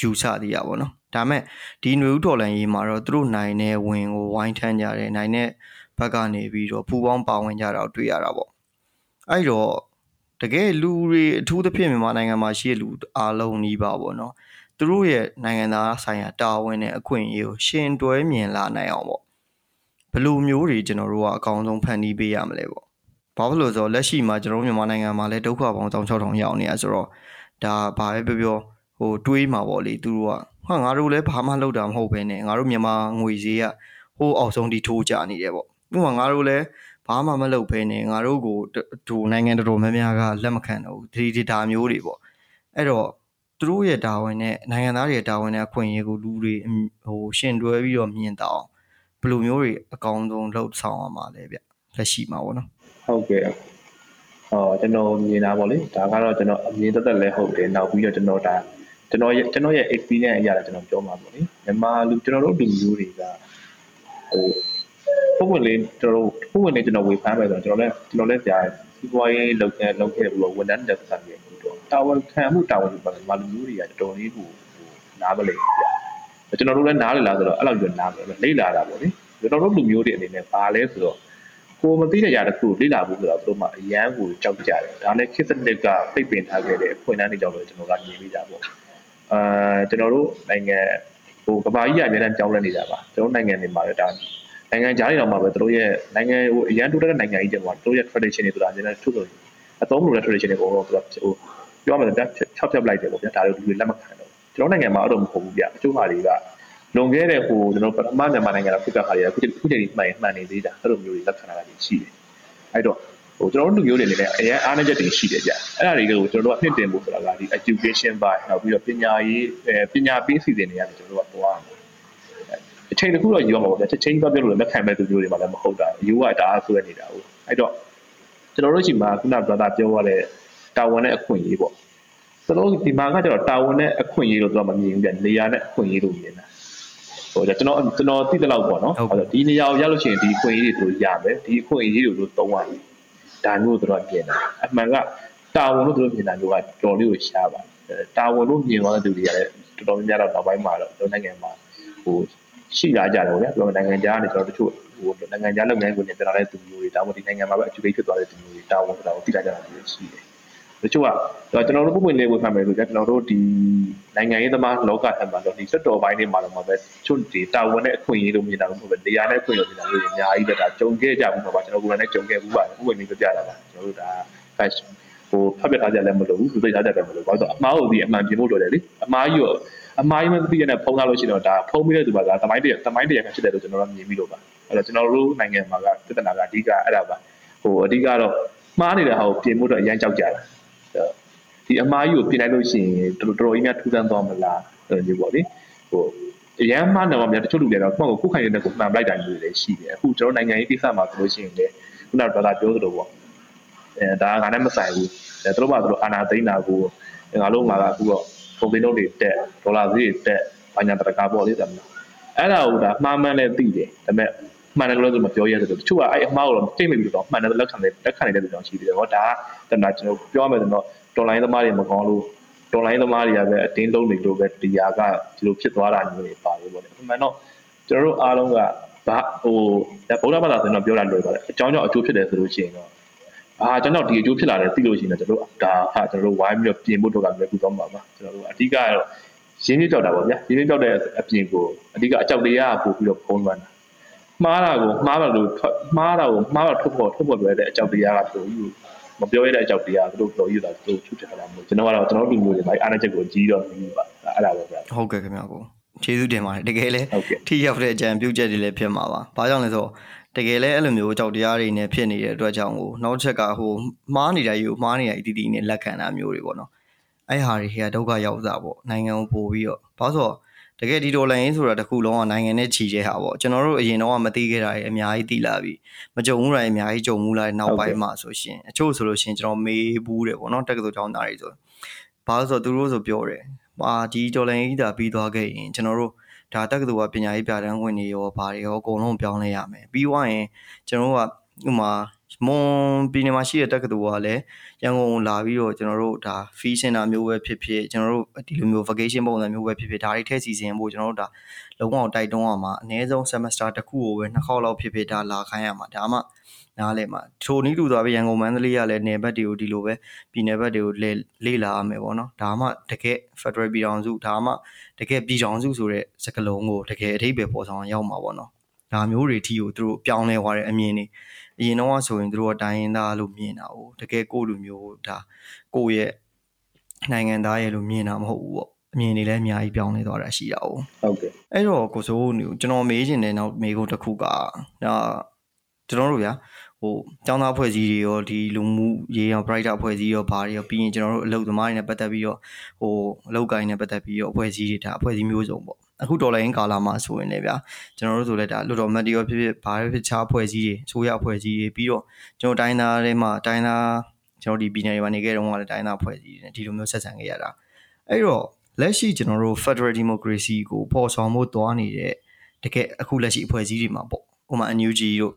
ယူဆသေးရပါတော့ဒါမဲ့ဒီຫນွေဦးတော်လန်ရေးမှာတော့သူတို့နိုင်တဲ့ဝင်ကိုဝိုင်းထမ်းကြတယ်နိုင်တဲ့ဘက်ကနေပြီးတော့ပူပေါင်းပါဝင်ကြတာကိုတွေ့ရတာပေါ့အဲ့တော့တကယ်လူတွေအထူးသဖြင့်မြန်မာနိုင်ငံမှာရှိတဲ့လူအားလုံးကြီးပါပေါ့နော်သူတို့ရဲ့နိုင်ငံသားဆိုင်ရာတာဝန်နဲ့အခွင့်အရေးကိုရှင်တွဲမြင်လာနိုင်အောင်ပေါ့ဘယ်လိုမျိုးတွေကျွန်တော်တို့ကအကောင်းဆုံးဖန်တီးပေးရမလဲပေါ့ဘာဖြစ်လို့ဆိုတော့လက်ရှိမှာကျွန်တော်တို့မြန်မာနိုင်ငံမှာလည်းဒုက္ခပေါင်း1600ရောက်နေရဆိုတော့ဒါဘာပဲပြောပြော ဟိုတွေးမှာပေါ့လေသူတို့ကဟာငါတို့လည်းဘာမှလုပ်တာမဟုတ်ပဲねငါတို့မြန်မာငွေဈေးကဟိုးအောက်ဆုံးထိထိုးကြနေတယ်ပေါ့ဥပမာငါတို့လည်းဘာမှမလုပ်ဘဲねငါတို့ကိုဒူနိုင်ငံတော်တော်များများကလက်မခံတော့ဘူးဒီဒီဒါမျိုးတွေပေါ့အဲ့တော့သူတို့ရဲ့တာဝန်နဲ့နိုင်ငံသားတွေရဲ့တာဝန်နဲ့အခွင့်အရေးကိုလူတွေဟိုရှင်တွဲပြီးတော့မြင်တော့ဘယ်လိုမျိုးတွေအကောင်းဆုံးလှုပ်ဆောင်အောင်ပါလဲဗျလက်ရှိမှာပေါ့နော်ဟုတ်ကဲ့ဟောကျွန်တော်မြင်တာပေါ့လေဒါကတော့ကျွန်တော်အမြင်သက်သက်လဲဟုတ်တယ်နောက်ပြီးတော့ကျွန်တော်ဒါ ကျွန်တော်ရဲ့ကျွန်တော်ရဲ့ experience အရာလည်းကျွန်တော်ပြောမှာပေါ့လေမြန်မာလူကျွန်တော်တို့လူမျိုးတွေကဟိုပုံမှန်လေးကျွန်တော်တို့ပုံမှန်လေးကျွန်တော်ဝေဖန်မယ်ဆိုတော့ကျွန်တော်လည်းကျွန်တော်လည်းကြာစီးပွားရေးလုပ်ခဲ့လုပ်ခဲ့ပြီးတော့ဝန်ထမ်းတက်ဆက်ပြီးတော့တာဝန်ခံမှုတာဝန်ယူပါမြန်မာလူမျိုးတွေကတော်တော်လေးကိုနားမလည်ဘူးဗျကျွန်တော်တို့လည်းနားလည်လားဆိုတော့အဲ့လိုမျိုးနားမလည်လေ့လာတာပေါ့လေကျွန်တော်တို့လူမျိုးတွေအနေနဲ့ပါလဲဆိုတော့ကိုမသိတဲ့ຢာတစ်ခုလေ့လာဖို့ဆိုတော့သူတို့မှအရန်ကိုကြောက်ကြတယ်ဒါလည်းခေတ်စနစ်ကပြိပင်ထားခဲ့တဲ့ဖွင့်နှန်းနေကြောက်လို့ကျွန်တော်ကမြင်မိတာပေါ့ အာကျွန်တော်တို့နိုင်ငံဟိုကဘာကြီးကအများနဲ့ကြောင်းလဲနေတာပါကျွန်တော်နိုင်ငံတွေမှာလည်းဒါနိုင်ငံခြားတွေတော့မှာပဲတို့ရဲ့နိုင်ငံဟိုအရန်တိုးတဲ့နိုင်ငံကြီးတွေမှာတို့ရဲ့ tradition တွေဆိုတာအများနဲ့ထုတ်လို့အသုံးလို့တဲ့ tradition တွေကတော့သူကဟိုပြောမှလည်းဖြတ်ဖြတ်လိုက်တယ်ပေါ့ဗျာဒါတွေလူတွေလက်မခံတော့ကျွန်တော်နိုင်ငံမှာအဲ့လိုမဟုတ်ဘူးဗျအချို့ဟာတွေကလွန်ခဲ့တဲ့ဟိုကျွန်တော်ပထမမြန်မာနိုင်ငံကဖြစ်တဲ့ဟာတွေကအခုခုချိန်မှန်မှန်နေသေးတာအဲ့လိုမျိုးတွေလက်ခံလာတာရှိတယ်အဲ့တော့ ဟိုကျွန်တော်တို့လူမျိုးတွေအနေနဲ့အရင်အားနည်းချက်တွေရှိတယ်ဗျအဲ့ဒါတွေကိုကျွန်တော်တို့ကနှင့်တင်ဖို့ဆိုတာကဒီ education by နောက်ပြီးတော့ပညာရေးပညာပေးစီစဉ်တွေရတယ်ကျွန်တော်တို့ကသွားအောင်အချိန်တစ်ခုတော့ယူရမှာပေါ့ဗျချက်ချင်းတော့ပြောလို့လက်ခံမဲ့သူမျိုးတွေမှလည်းမဟုတ်တာယူကဒါဆွဲနေတာဟုတ်အဲ့တော့ကျွန်တော်တို့ရှိမှာခုနက brother ပြောရတဲ့တာဝန်နဲ့အခွင့်အရေးပေါ့ကျွန်တော်ဒီမှာကကျတော့တာဝန်နဲ့အခွင့်အရေးလို့တော့မမြင်ဘူးဗျနေရာနဲ့အခွင့်အရေးလို့မြင်တာဟိုကျွန်တော်ကျွန်တော်သိတဲ့လောက်ပေါ့နော်ဒီနေရာကိုရလို့ရှိရင်ဒီအခွင့်အရေးတွေတို့ရမယ်ဒီအခွင့်အရေးတွေတို့သုံးရမယ် ဒါမျိုးတို့တော့ပြင်တာအမှန်ကတာဝန်လို့တို့ပြင်တာမျိုးကတော်လေးကိုရှားပါတာဝန်လို့မြင်သွားတဲ့သူတွေကလည်းတော်တော်များများတော့နောက်ပိုင်းမှာတော့ကျွန်တော်နိုင်ငံမှာဟိုရှိလာကြတယ်ဗျာကျွန်တော်နိုင်ငံခြားကနေကျွန်တော်တို့ဟိုနိုင်ငံခြားလုပ်ငန်းကိုတင်ပြလာတဲ့သူမျိုးတွေဒါမှမဟုတ်ဒီနိုင်ငံမှာပဲ educate ဖြစ်သွားတဲ့သူမျိုးတွေတာဝန်ဆိုတာကိုသိလာကြတာမျိုးရှိတယ် တချို့ကကျွန်တော်တို့ပုံပွင့်လေးဝေဖန်မယ်ဆိုကြကျွန်တော်တို့ဒီနိုင်ငံရေးသမားလောကထက်မှာတော့ဒီစက်တော်ပိုင်းတွေမှာတော့မှပဲချွတ်ဒီတာဝန်နဲ့အခွင့်အရေးလို့မြင်တာမဟုတ်ပဲတရားနဲ့အခွင့်အရေးလို့မြင်တာမျိုးအများကြီးပဲဒါကြုံခဲ့ကြဘူးမှာပါကျွန်တော်ကိုယ်တိုင်လည်းကြုံခဲ့ဘူးပါတယ်ဥပမာမျိုးပြပြတာပါကျွန်တော်တို့ဒါဟိုဟိုဖတ်ပြထားကြလည်းမလို့ဘူးသူသိထားကြလည်းမလို့ဘာလို့အမားကိုဒီအမှန်ပြင်ဖို့လိုတယ်လေအမားကြီးရောအမားကြီးမသိရတဲ့ဖုန်းကားလို့ရှိတော့ဒါဖုန်းပြီးတဲ့သူကဒါတမိုင်းတရတမိုင်းတရကဖြစ်တယ်လို့ကျွန်တော်တို့မြင်ပြီးလို့ပါအဲ့တော့ကျွန်တော်တို့နိုင်ငံမှာကပြဿနာကအဓိကအဲ့ဒါပါဟိုအဓိကတော့မှားနေတဲ့ဟာကိုပြင်ဖို့တော့အရန်ကြောက်ကြတာ ဒီအမားကြီးကိုပြင်လိုက်လို့ရှိရင်တော်တော်ကြီးများထူးဆန်းသွားမလားအဲ့လိုပေါ့လေဟိုအရန်မှားနေမှာများတချို့လူတွေတော့ကိုယ့်ကိုခုခိုင်နေတဲ့ကိုမှန်ပလိုက်တာမျိုးတွေရှိတယ်အခုကျွန်တော်နိုင်ငံရေးကိစ္စမှာဆိုလို့ရှိရင်လေခုနကဒေါ်လာပြောသလိုပေါ့အဲဒါကငါနဲ့မဆိုင်ဘူးအဲသူတို့ကသူတို့အာနာသိန်းတာကိုငါတို့မှာကအခုတော့ပုံသိန်းတို့တွေတက်ဒေါ်လာဈေးတွေတက်ဘာညာတရကားပေါ့လေတယ်မလားအဲ့ဒါကိုဒါမှားမှန်းနဲ့သိတယ်ဒါပေမဲ့မှန်တယ်လို့ဆိုမပြောရဲတယ်တချို့ကအဲ့အမှားကိုတော့သိမိပြီးတော့မှန်တယ်လက်ခံတယ်လက်ခံနေတဲ့လူကြောင့်ရှိတယ်ဟောဒါကဒါကျွန်တော်ပြောရမယ်ဆိုတော့ တော်လိုင်းသမားတွေမကောင်းလို့တော်လိုင်းသမားတွေကပဲအတင်းလုံးနေလို့ပဲဒီဟာကဒီလိုဖြစ်သွားတာမျိုးတွေပါတယ်ပေါ့လေအမှန်တော့ကျွန်တော်တို့အားလုံးကဘာဟိုဗုဒ္ဓဘာသာဆိုတော့ပြောတာလွယ်ပါတယ်အကြောင်းကြောင့်အကျိုးဖြစ်တယ်ဆိုလို့ရှိရင်တော့အာကျွန်တော်ဒီအကျိုးဖြစ်လာတယ်သိလို့ရှိရင်တော့ကျွန်တော်ဒါဟာကျွန်တော်တို့ဝိုင်းပြီးတော့ပြင်ဖို့တော့ကလည်းကူတော့မှာပါကျွန်တော်တို့အဓိကတော့ရင်းနှီးကြောက်တာပေါ့ဗျာရင်းနှီးကြောက်တဲ့အပြင်ကိုအဓိကအကြောက်တရားပို့ပြီးတော့ဖုံးလွှမ်းတာမှားတာကိုမှားတယ်လို့မှားတာကိုမှားတော့ထုတ်ဖို့ထုတ်ဖို့ပြောတဲ့အကြောက်တရားကပို့ပြီး မပြောရတဲ့အကြောက်တရားသူတို့ပြောရတာသူတို့ချုပ်ချတာမျိုးကျွန်တော်ကတော့ကျွန်တော်လူမျိုးတွေလိုက်အားနဲ့ချက်ကိုကြီးတော့ပြီးပါအဲ့ဒါပဲဗျာဟုတ်ကဲ့ခင်ဗျာကိုကျေးဇူးတင်ပါတယ်တကယ်လဲထိရောက်တဲ့အကြံပြုချက်တွေလည်းဖြစ်မှာပါဘာကြောင့်လဲဆိုတော့တကယ်လဲအဲ့လိုမျိုးကြောက်တရားတွေနဲ့ဖြစ်နေတဲ့အတွက်ကြောင့်ကိုနောက်ချက်ကဟိုမှားနေတာကြီးကိုမှားနေရအတီးတီးနဲ့လက်ခံတာမျိုးတွေပေါ့နော်အဲ့ဟာတွေကဒုက္ခရောက်စားပေါ့နိုင်ငံကိုပို့ပြီးတော့ဘာလို့ဆိုတော့ တကယ်ဒီဒေါ်လာရင်းဆိုတာတခုလုံးကနိုင်ငံနဲ့ချီတဲ့ဟာပေါ့ကျွန်တော်တို့အရင်တော့မသိခဲ့တာတွေအများကြီးသိလာပြီမကြုံဘူးတာအများကြီးကြုံဘူးလာနောက်ပိုင်းမှာဆိုရှင်အချို့ဆိုလို့ရှင်ကျွန်တော်မေးဘူးတယ်ပေါ့နော်တက္ကသိုလ်ကျောင်းသားတွေဆိုဘာလို့ဆိုတော့သူတို့ဆိုပြောတယ်ဟာဒီဒေါ်လာရင်းကြီးတာပြီးသွားခဲ့ရင်ကျွန်တော်တို့ဒါတက္ကသိုလ်ကပညာရေးပြတန်းဝင်နေရောဘာတွေရောအကုန်လုံးပြောင်းလဲရမယ်ပြီးွားရင်ကျွန်တော်တို့ကဥမာ မွန်ပြည်နယ်မှာရှိတဲ့တက္ကသိုလ်ကလည်းရန်ကုန်လာပြီးတော့ကျွန်တော်တို့ဒါ fee center မျိုးပဲဖြစ်ဖြစ်ကျွန်တော်တို့ဒီလိုမျိုး vacation ပုံစံမျိုးပဲဖြစ်ဖြစ်ဒါတွေထည့်စီစဉ်ဖို့ကျွန်တော်တို့ဒါလုံးဝတိုက်တွန်းရမှာအနည်းဆုံး semester တစ်ခုကိုပဲနှစ်ခေါက်လောက်ဖြစ်ဖြစ်ဒါလာခိုင်းရမှာဒါမှနားလဲမှာထိုနည်းတူသွားပဲရန်ကုန်မန္တလေးကလည်းနယ်ဘက်တွေကိုဒီလိုပဲပြည်နယ်ဘက်တွေကိုလေလေ့လာရမယ်ပေါ့နော်ဒါမှတကယ် Federal ပြည်ထောင်စုဒါမှတကယ်ပြည်ထောင်စုဆိုတဲ့စကားလုံးကိုတကယ်အထိပ္ပယ်ပေါ်ဆောင်ရောက်မှာပေါ့နော် ဒါမျိုးတွေထီကိုသူတို့ပြောင်းလဲသွားတဲ့အမြင်တွေအရင်တော့ဆိုရင်သူတို့ကတိုင်းရင်းသားလို့မြင်တာ哦တကယ်ကိုလူမျိုးဒါကိုရဲ့နိုင်ငံသားရဲ့လို့မြင်တာမဟုတ်ဘူးပေါ့အမြင်တွေလည်းအများကြီးပြောင်းလဲသွားတာရှိတာ哦ဟုတ်ကဲ့အဲ့တော့ကိုစိုးကျွန်တော်မေးချင်တဲ့နောက်မေးခွန်းတစ်ခုကဒါကျွန်တော်တို့ဗျာဟိုကျောင်းသားဖွဲ့စည်းတွေရောဒီလူမှုရေးရော brighter ဖွဲ့စည်းရောဘာတွေရောပြီးရင်ကျွန်တော်တို့အလုပ်သမားတွေနဲ့ပတ်သက်ပြီးတော့ဟိုအလုပ်ကိုင်းနဲ့ပတ်သက်ပြီးတော့အဖွဲ့အစည်းတွေဒါအဖွဲ့အစည်းမျိုးစုံပေါ့ အခုဒေါ်လာရင်းကာလာမှာဆိုရင်လည်းဗျာကျွန်တော်တို့ဆိုလည်းဒါလွတ်တော်မတ်တီရောဖြစ်ဖြစ်ဘာဖြစ်ခြားအဖွဲ့အစည်းတွေအစိုးရအဖွဲ့အစည်းတွေပြီးတော့ကျွန်တော်တိုင်းသားတွေမှာတိုင်းသားကျွန်တော်ဒီပြည်နယ်တွေမှာနေခဲ့တော့ကလည်းတိုင်းသားအဖွဲ့အစည်းတွေဒီလိုမျိုးဆက်ဆံခဲ့ရတာအဲ့တော့လက်ရှိကျွန်တော်တို့ Federal Democracy ကိုပေါ်ဆောင်ဖို့တွားနေတဲ့တကယ်အခုလက်ရှိအဖွဲ့အစည်းတွေမှာပေါ့ဥပမာ NUG တို့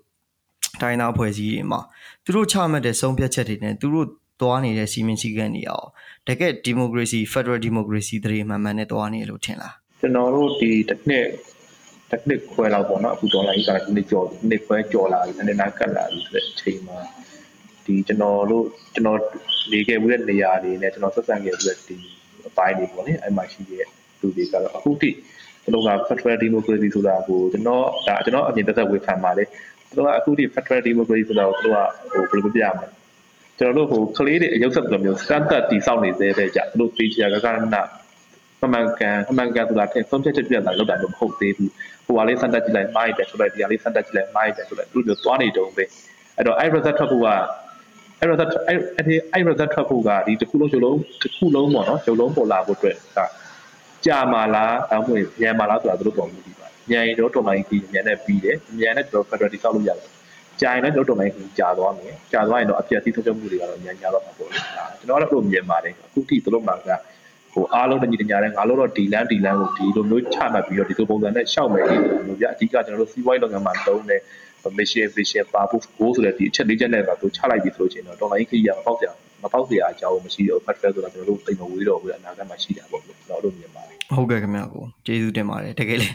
တိုင်းသားအဖွဲ့အစည်းတွေမှာသူတို့ချမှတ်တဲ့ဆုံးဖြတ်ချက်တွေနဲ့သူတို့သွားနေတဲ့စီမင်းစည်းကမ်းတွေအောင်တကယ် democracy federal democracy တရေမှန်မှန်နဲ့သွားနေလို့ထင်လား ကျွန်တော်တို့ဒီတစ်နှစ်တစ်နှစ်ခွဲလောက်ပေါ့နော်အခုဒေါ်လာကြီးကတစ်နှစ်ကျော်နှစ်ခွဲကျော်လာပြီနည်းနည်းကတ်လာပြီဆိုတဲ့အချိန်မှာဒီကျွန်တော်တို့ကျွန်တော်နေခဲ့မှုတဲ့နေရာတွေနဲ့ကျွန်တော်ဆက်ဆံခဲ့ပြီးဒီအပိုင်းတွေပေါ့လေအဲ့မှာရှိတဲ့လူတွေကတော့အခုထိကျွန်တော်က Federal Democracy ဆိုတာကိုကျွန်တော်ဒါကျွန်တော်အမြင်သက်သက်ဝေဖန်ပါတယ်ကျွန်တော်ကအခုထိ Federal Democracy ဆိုတာကိုကျွန်တော်ကဟိုဘယ်လိုပြရမလဲကျွန်တော်တို့ဟိုကလေးတွေအယုတ်ဆက်လိုမျိုးစတတ်တီဆောက်နေသေးတဲ့ကြသူတို့တေးချာကကနာ အမှန်ကန်အမှန်ကန်ဆိုတာတဲ့ဆုံးဖြတ်ချက်ပြတာလောက်တာတော့မဟုတ်သေးဘူးဟိုဟာလေးစတတ်ကြည့်လိုက်မိုက်တယ်ဆိုလိုက်ဒီဟာလေးစတတ်ကြည့်လိုက်မိုက်တယ်ဆိုလိုက်သူတို့သွားနေတုံးပဲအဲ့တော့အဲ့ result ထွက်ဖို့ကအဲ့ result အဲ့အဲ့ result ထွက်ဖို့ကဒီတစ်ခုလုံးရုပ်လုံးတစ်ခုလုံးပေါ့နော်ရုပ်လုံးပေါ်လာဖို့အတွက်ကကြာမာလားအမှန်ညံမာလားဆိုတာသူတို့ပုံမှုဒီပါညံရင်တော့တော်လိုင်းကြီးညံနဲ့ပြီးတယ်ညံနဲ့ကျွန်တော် federal ဆောက်လို့ရတယ်ကြာရင်လည်းကျွန်တော်တော်လိုင်းကြီးကြာသွားမယ်ကြာသွားရင်တော့အပြည့်အစည်ဆုံးဖြတ်မှုတွေကတော့ညံ့ညားတော့မှာပေါ့ကျွန်တော်ကတော့အဲ့လိုမြင်ပါတယ်အခုထိသူတို့မှာက ဟိုအားလုံးတညီတညာနဲ့ငါတို့တော့ဒီလန်းဒီလန်းကိုဒီလိုမျိုးချမှတ်ပြီးတော့ဒီလိုပုံစံနဲ့ရှောက်မယ်လို့ပြအဓိကကျွန်တော်တို့စီးပွားရေးလုပ်ငန်းမှာတုံးတဲ့ mission vision ပါဖို့ goal ဆိုတဲ့ဒီအချက်လေးချက်နဲ့တော့သူချလိုက်ပြီဆိုလို့ရှိရင်တော့ online ခရီးရမပေါက်ကြမပေါက်စရာအကြောင်းမရှိတော့ federal ဆိုတာကျွန်တော်တို့တိတ်မဝေးတော့ဘူးအနာဂတ်မှာရှိတာပေါ့ကျွန်တော်တို့မြင်ပါတယ်ဟုတ်ကဲ့ခင်ဗျာကိုကျေးဇူးတင်ပါတယ်တကယ်လေ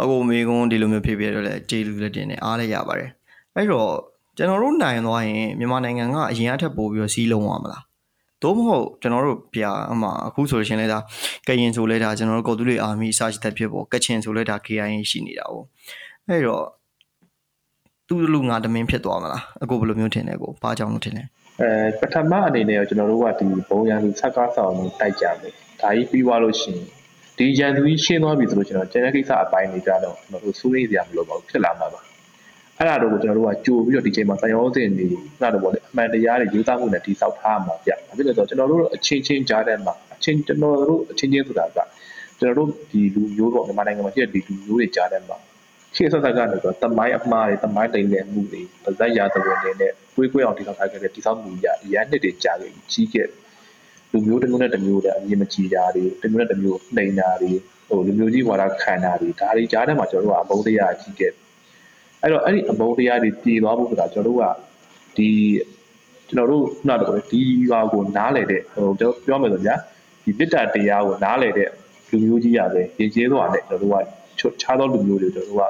အခုမေကွန်းဒီလိုမျိုးဖြစ်ပြတော့လေကျေးဇူးလည်းတင်တယ်အားလည်းရပါတယ်အဲ့တော့ကျွန်တော်တို့နိုင်သွားရင်မြန်မာနိုင်ငံကအရင်အထက်ပို့ပြီးတော့စီးလုံးရမလား သို့မဟုတ်ကျွန်တော်တို့ပြအမှအခုဆိုရှင်လဲဒါကရင်ဆိုလဲဒါကျွန်တော်တို့ကော်တူလီအာမီစာရှိတဲ့ဖြစ်ပေါ့ကချင်ဆိုလဲဒါ KIA ရှိနေတာ哦အဲ့တော့သူ့လူငါတမင်းဖြစ်သွားမလားအခုဘယ်လိုမျိုးထင်လဲကိုဘာကြောင့်လို့ထင်လဲအဲပထမအနေနဲ့ကျွန်တော်တို့ကဒီဘုံရန်သူဆက်ကားဆောင်ကိုတိုက်ကြမယ်ဒါကြီးပြီးသွားလို့ရှိရင်ဒီရန်သူကြီးရှင်းသွားပြီဆိုလို့ကျွန်တော်ကျန်တဲ့ကိစ္စအပိုင်းတွေကြတော့ကျွန်တော်တို့စိုးရိမ်စရာမလိုပါဘူးဖြစ်လာမှာပါ အဲ့ဒါတော့ကျွန်တော်တို့ကကြိုပြီးတော့ဒီချိန်မှာစံရောစင်နေနားတော့ဗောလေအမှန်တရားတွေယူသားမှုနဲ့တိစောက်ထားမှာဗျ။ဘာဖြစ်လဲဆိုတော့ကျွန်တော်တို့အချင်းချင်းကြားထဲမှာအချင်းကျွန်တော်တို့အချင်းချင်းဆိုတာကကျွန်တော်တို့ဒီလူမျိုးတော့မြန်မာနိုင်ငံမှာရှိတဲ့ဒီလူမျိုးတွေကြားထဲမှာရှေ့ဆက်ဆက်ကနေတော့တမိုင်းအမှားတွေတမိုင်းတိမ်တဲ့မှုတွေဗဇက်ရာသဝင်တွေနဲ့ကိုယ်ကိုယ်အောင်တိစောက်ထားခဲ့တဲ့တိစောက်မှုရရန်နှစ်တွေကြားခဲ့ကြီးခဲ့လူမျိုးတစ်မျိုးနဲ့တစ်မျိုးနဲ့အမြင်မကြည်တာတွေတစ်မျိုးနဲ့တစ်မျိုးနှိမ်တာတွေဟိုလူမျိုးကြီးဝါဒခံတာတွေဒါတွေကြားထဲမှာကျွန်တော်တို့ကအဘုံတရားကြီးခဲ့ အဲ့တော့အဲ့ဒီအဘုံတရားတွေပြည်သွားဖို့ဆိုတာကျွန်တော်တို့ကဒီကျွန်တော်တို့ခုနကတော့ဒီဟာကိုနားလေတဲ့ဟိုကျွန်တော်ပြောမယ်ဆိုဗျာဒီမေတ္တာတရားကိုနားလေတဲ့လူမျိုးကြီးရပဲရင်ကျေးသွားတဲ့ကျွန်တော်တို့ကခြားသောလူမျိုးတွေကျွန်တော်တို့က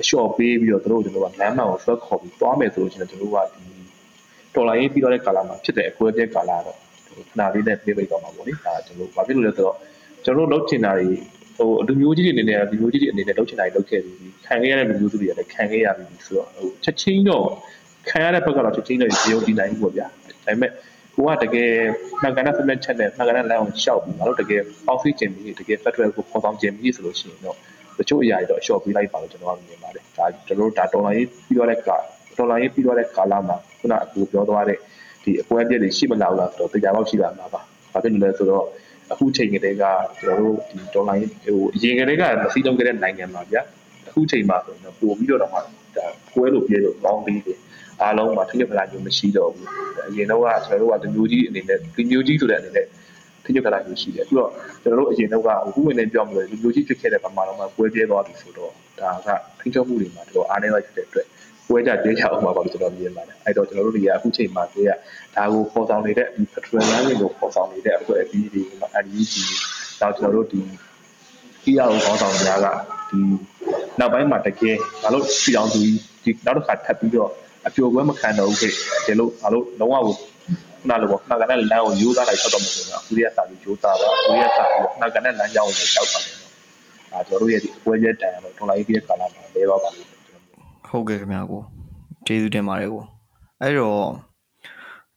အလျှော့ပေးပြီးတော့တို့ကျွန်တော်ကလမ်းမှန်ကိုဆွဲခေါ်ပြီးသွားမယ်ဆိုလို့ရှိရင်ကျွန်တော်တို့ကဒီတော်လိုင်းရေးပြီးတော့တဲ့ကာလမှာဖြစ်တဲ့အကွဲပြဲကာလတော့ခဏလေးနဲ့ပြေးပိတ်သွားမှာပေါ့လေဒါကျွန်တော်ဘာဖြစ်လို့လဲဆိုတော့ကျွန်တော်တို့လုပ်ချင်တာတွေ ဟိုလူမျိုးကြီးတွေအနေနဲ့လူမျိုးကြီးတွေအနေနဲ့လုပ်ချင်တာတွေလုပ်ခဲ့ပြီးခံခဲ့ရတဲ့လူမျိုးစုတွေကလည်းခံခဲ့ရပြီးဆိုတော့ဟိုချက်ချင်းတော့ခံရတဲ့ဘက်ကတော့ချက်ချင်းတော့ရုံတည်နိုင်ဘူးပေါ့ဗျာဒါပေမဲ့ကိုကတကယ်မှန်ကန်တဲ့ဖက်မဲ့ချက်နဲ့မှန်ကန်တဲ့လမ်းကိုရှောက်ပြီးငါတို့တကယ်ပေါင်းစည်းခြင်းပြီးတကယ် federal ကိုပေါ်ဆောင်ခြင်းပြီးဆိုလို့ရှိရင်တော့တချို့အရာတွေတော့အလျှော့ပေးလိုက်ပါလို့ကျွန်တော်ကမြင်ပါတယ်ဒါကျွန်တော်တို့ဒါတော်လိုင်းရေးပြီးတော့တဲ့ကာတော်လိုင်းရေးပြီးတော့တဲ့ကာလမှာခုနကပြောသွားတဲ့ဒီအပွဲပြည့်တွေရှိမလာဘူးလားဆိုတော့တရားပေါက်ရှိလာမှာပါဘာဖြစ်လို့လဲဆိုတော့ အခုချိန်ကလေးကကျွန်တော်တို့ဒီဒေါ်လာဟိုအရင်ကလေးကမစည်းလုံးခဲ့တဲ့နိုင်ငံမှာဗျာအခုချိန်မှာဆိုတော့ပို့ပြီးတော့တော့မှဒါပွဲလို့ပြေလို့ကောင်းပြီးတယ်အားလုံးမှာထိရဖလာမျိုးမရှိတော့ဘူးအရင်တော့ကကျွန်တော်တို့ကဒီမျိုးကြီးအနေနဲ့ဒီမျိုးကြီးဆိုတဲ့အနေနဲ့ထိရဖလာမျိုးရှိတယ်အခုတော့ကျွန်တော်တို့အရင်တော့ကအခုဝင်နေပြောမလို့ဒီမျိုးကြီးဖြစ်ခဲ့တဲ့ပမာဏမှာပွဲပြဲသွားပြီဆိုတော့ဒါကထိချုပ်မှုတွေမှာတော့အားနေလိုက်တဲ့အတွက် ပွဲကြကြေးချအောင်ပါလို့ကျွန်တော်မြင်ပါတယ်အဲ့တော့ကျွန်တော်တို့တွေကအခုချိန်မှာတွေ့ရဒါကိုပေါ်ဆောင်နေတဲ့ဒီ petrol line ကိုပေါ်ဆောင်နေတဲ့အဖွဲ့အစည်းတွေမှာ NUG တော့ကျွန်တော်တို့ဒီ PR ကိုပေါ်ဆောင်များကဒီနောက်ပိုင်းမှာတကယ်ဘာလို့ပြည်အောင်သူဒီနောက်တစ်ခါထပ်ပြီးတော့အပြိုပွဲမခံတော့ဘူးခဲ့တယ်လို့ဘာလို့လုံးဝကိုခုနလိုပေါ့ခဏကနဲ့လမ်းကိုယူသားလိုက်ဆက်တော့မှာဆိုတော့အခုရစာပြီးယူသားပါအခုရစာပြီးခဏကနဲ့လမ်းကြောင်းကိုကြောက်ပါတယ်ဒါကျွန်တော်တို့ရဲ့ဒီအပွဲကျတန်တော့ထွန်လိုက်ပြီးတဲ့ကာလမှာလဲပါပါလို့ ဟုတ်ကဲ့ခင်ဗျာကိုကျေးဇူးတင်ပါတယ်ကိုအဲ့တော့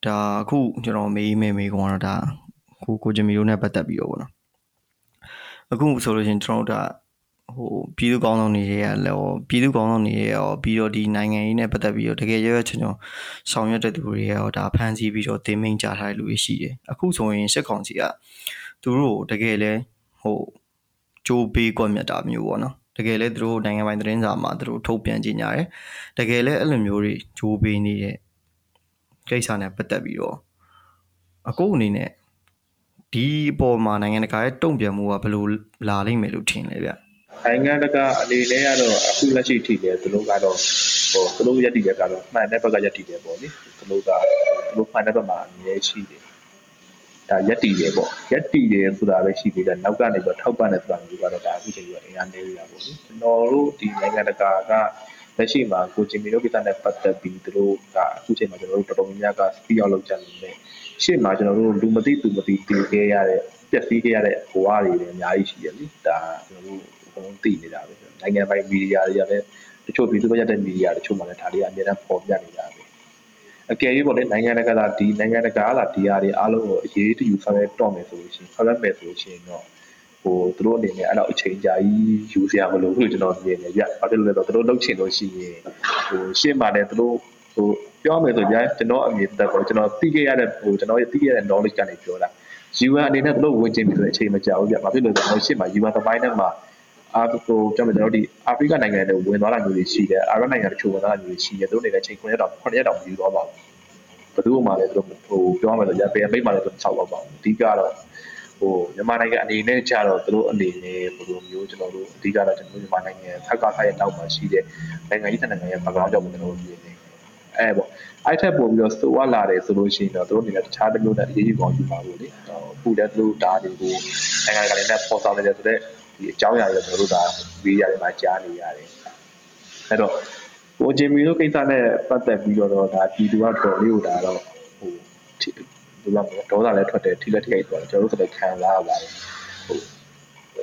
ဒါအခုကျွန်တော်မေးမေးမေးကောင်တော့ဒါကိုကိုဂျမီတို့နဲ့ပတ်သက်ပြီးတော့ပေါ့နော်အခုဆိုလို့ရှင်ကျွန်တော်တို့ဒါဟိုပြည်သူကောင်းဆောင်တွေရဲ့လောပြည်သူကောင်းဆောင်တွေရဲ့ရောပြီးတော့ဒီနိုင်ငံရေးနဲ့ပတ်သက်ပြီးတော့တကယ်ရွရွချွန်ချွန်ဆောင်ရွက်တဲ့သူတွေရဲ့ရောဒါဖန်ဆီးပြီးတော့တင်မိန်ကြထားတဲ့လူတွေရှိတယ်အခုဆိုရင်စစ်ကောင်စီကသူတို့တကယ်လဲဟိုကြိုးပေးကွက်မြတ်တာမျိုးပေါ့နော် တကယ်လဲသူတို့နိုင်ငံပိုင်သတင်းစာမှာသူတို့ထုတ်ပြန်ကြေညာတယ်တကယ်လဲအဲ့လိုမျိုးတွေဂျိုးပေးနေတဲ့ကိစ္စနဲ့ပတ်သက်ပြီးတော့အကုအနေနဲ့ဒီအပေါ်မှာနိုင်ငံတကာရဲ့တုံ့ပြန်မှုကဘယ်လိုလာလိမ့်မယ်လို့ထင်လဲဗျနိုင်ငံတကာအနေနဲ့ကတော့အခုလက်ရှိထိတယ်သူတို့ကတော့ဟိုသူတို့ရက်တည်တဲ့ကတော့မှန်တဲ့ဘက်ကရက်တည်တယ်ပေါ့လေသူတို့ကသူတို့မှန်တဲ့ဘက်မှာအမြဲရှိတယ် ဒါရက်တည်တယ်ပေါ့ရက်တည်တယ်ဆိုတာပဲရှိသေးတယ်နောက်ကနေပြီးထောက်ပံ့တယ်ဆိုတာမျိုးကတော့ဒါအခုချိန်ကအင်အားနည်းရတာပေါ့လေကျွန်တော်တို့ဒီနိုင်ငံတကာကလက်ရှိမှာကိုဂျင်မီတို့ကိစ္စနဲ့ပတ်သက်ပြီးသူတို့ကအခုချိန်မှာကျွန်တော်တို့တော်တော်များများကစပီးအောင်လုပ်ကြနေတယ်ရှေ့မှာကျွန်တော်တို့လူမသိသူမသိတည်ခဲ့ရတဲ့ပျက်စီးခဲ့ရတဲ့ဘဝတွေလည်းအများကြီးရှိရလေဒါကျွန်တော်တို့အကုန်လုံးသိနေတာပဲနိုင်ငံပိုင်မီဒီယာတွေကလည်းတချို့ဗီဒီယိုရတဲ့မီဒီယာတချို့မှလည်းဒါတွေအများအားပေါ်ပြနေတာပဲ အကယ်၍ပေါ့လေနိုင်ငံတကာကဒီနိုင်ငံတကာကလာဒီဟာတွေအားလုံးကိုအရေးတယူဆောင်ရွက်တော့မယ်ဆိုလို့ရှိရင်ဆောင်ရွက်မယ်ဆိုလို့ရှိရင်တော့ဟိုသူတို့အနေနဲ့အဲ့တော့အချိန်ကြာကြီးယူစရာမလိုဘူးလို့ကျွန်တော်မြင်တယ်ဗျ။ဘာဖြစ်လို့လဲဆိုတော့သူတို့လုပ်ချင်လို့ရှိရင်ဟိုရှင်းပါတယ်သူတို့ဟိုပြောမယ်ဆိုကြကျွန်တော်အမြင်သက်ပေါ့ကျွန်တော်သိခဲ့ရတဲ့ဟိုကျွန်တော်သိခဲ့ရတဲ့ knowledge ကနေပြောတာ UN အနေနဲ့သူတို့ဝင်ကျင်ပြီဆိုတဲ့အချိန်မကြာဘူးဗျ။ဘာဖြစ်လို့လဲဆိုတော့ရှင်းမှာ UN သမိုင်းထဲမှာ အာဟိုကျွန်တော်တို့ဒီအာဖရိကနိုင်ငံတွေဝင်သွားတာမျိုးတွေရှိတယ်အာရပ်နိုင်ငံတချို့ဝင်သွားတာမျိုးတွေရှိတယ်သူတို့အနေနဲ့ချိန်9ရက်တောင်9ရက်တောင်ယူသွားပါဘူးဘယ်သူမှလည်းသူတို့ဟိုပြောရမယ်ဆိုရပေမိတ်မှလည်းသူတို့၆လောက်ပါအဓိကတော့ဟိုမြန်မာနိုင်ငံအနေနဲ့ကြတော့သူတို့အနေနဲ့ဘယ်လိုမျိုးကျွန်တော်တို့အဓိကတော့ကျွန်တော်တို့မြန်မာနိုင်ငံဖက်ကဖက်ရဲ့နောက်မှာရှိတဲ့နိုင်ငံကြီးနိုင်ငံရဲ့ background ကြောင့်ကျွန်တော်တို့မြင်နေအဲပေါ့အဲ့ထက်ပိုပြီးတော့ဆိုဝလာတယ်ဆိုလို့ရှိရင်တော့သူတို့အနေနဲ့တခြားတစ်မျိုးနဲ့အရေးကြီးကောင်းယူပါလို့လေအခုလည်းသူတို့ဒါတွေကိုနိုင်ငံတကာနဲ့ပေါ်ဆောင်နေတယ်ဆိုတော့ ဒီအကြောင်းအရာတွေကျွန်တော်တို့ဒါဗီဒီယိုတွေမှာကြားနေရတယ်အဲ့တော့ကိုဂျင်မီတို့ကိစ္စနဲ့ပတ်သက်ပြီးတော့ဒါပြည်သူကတော်လေးကိုဒါတော့ဟိုဒီလောက်ဒေါသလည်းထွက်တယ်ထိလက်ထိခိုက်သွားတယ်ကျွန်တော်တို့ဆိုလည်းခံစားရပါတယ်ဟို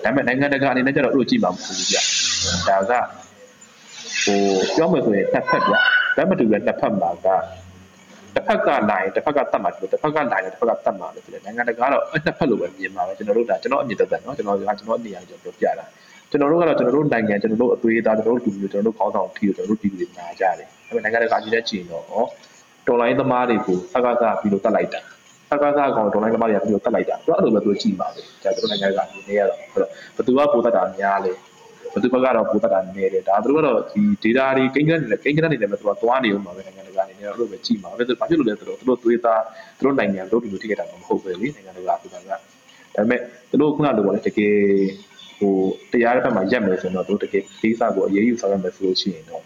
ဒါပေမဲ့နိုင်ငံတကာအနေနဲ့ကျတော့အဲ့လိုကြည့်မှာမဟုတ်ဘူးဗျဒါကဟိုပြောမယ်ဆိုရင်တစ်ဖက်ဗျဘက်မတူတဲ့တစ်ဖက်မှာက တစ်ဖက်ကနိုင်တစ်ဖက်ကတတ်မှာဒီလိုတစ်ဖက်ကနိုင်တစ်ဖက်ကတတ်မှာလို့ဆိုတယ်နိုင်ငံတကာကတော့အဲ့တစ်ဖက်လိုပဲမြင်မှာပဲကျွန်တော်တို့ဒါကျွန်တော်အမြင်သက်သက်နော်ကျွန်တော်ကျွန်တော်အနေအထားပြောပြတာကျွန်တော်တို့ကတော့ကျွန်တော်တို့နိုင်ငံကျွန်တော်တို့အသွေးသားကျွန်တော်တို့လူမျိုးကျွန်တော်တို့ခေါင်းဆောင်ထီကျွန်တော်တို့ပြည်သူတွေညာကြတယ်ဒါပေမဲ့နိုင်ငံတကာကြီးတဲ့ချိန်တော့တော်လိုင်းသမားတွေကိုဖက်ကကပြီးလို့တတ်လိုက်တာဖက်ကကကောင်တော်လိုင်းသမားတွေကပြီးလို့တတ်လိုက်တာသူကအဲ့လိုပဲသူကြည့်ပါပဲဒါကျွန်တော်နိုင်ငံတကာအနေနဲ့ကတော့ဘယ်သူကပိုတတ်တာများလဲ ဘသူဘက်ကတော့ပိုတတ်တာနည်းတယ်ဒါသူတို့ကတော့ဒီ data တွေကိန်းကနေကိန်းကနေလည်းသူကသွားနေအောင်ပါပဲနိုင်ငံတကာအနေနဲ့အဲ့လိုပဲကြည့်မှာပဲဘာဖြစ်လို့လဲဆိုတော့သူတို့သွေးသားသူတို့နိုင်ငံတို့ဒီလိုထိခဲ့တာမဟုတ်ဘူးလေနိုင်ငံတကာဆိုတာကဒါပေမဲ့သူတို့ခုနလိုပေါ့လေတကယ်ဟိုတရားတဲ့ဘက်မှာရက်မယ်ဆိုတော့တို့တကယ်ကိစ္စကိုအရေးယူဆောင်ရမယ်ဆိုလို့ရှိရင်တော့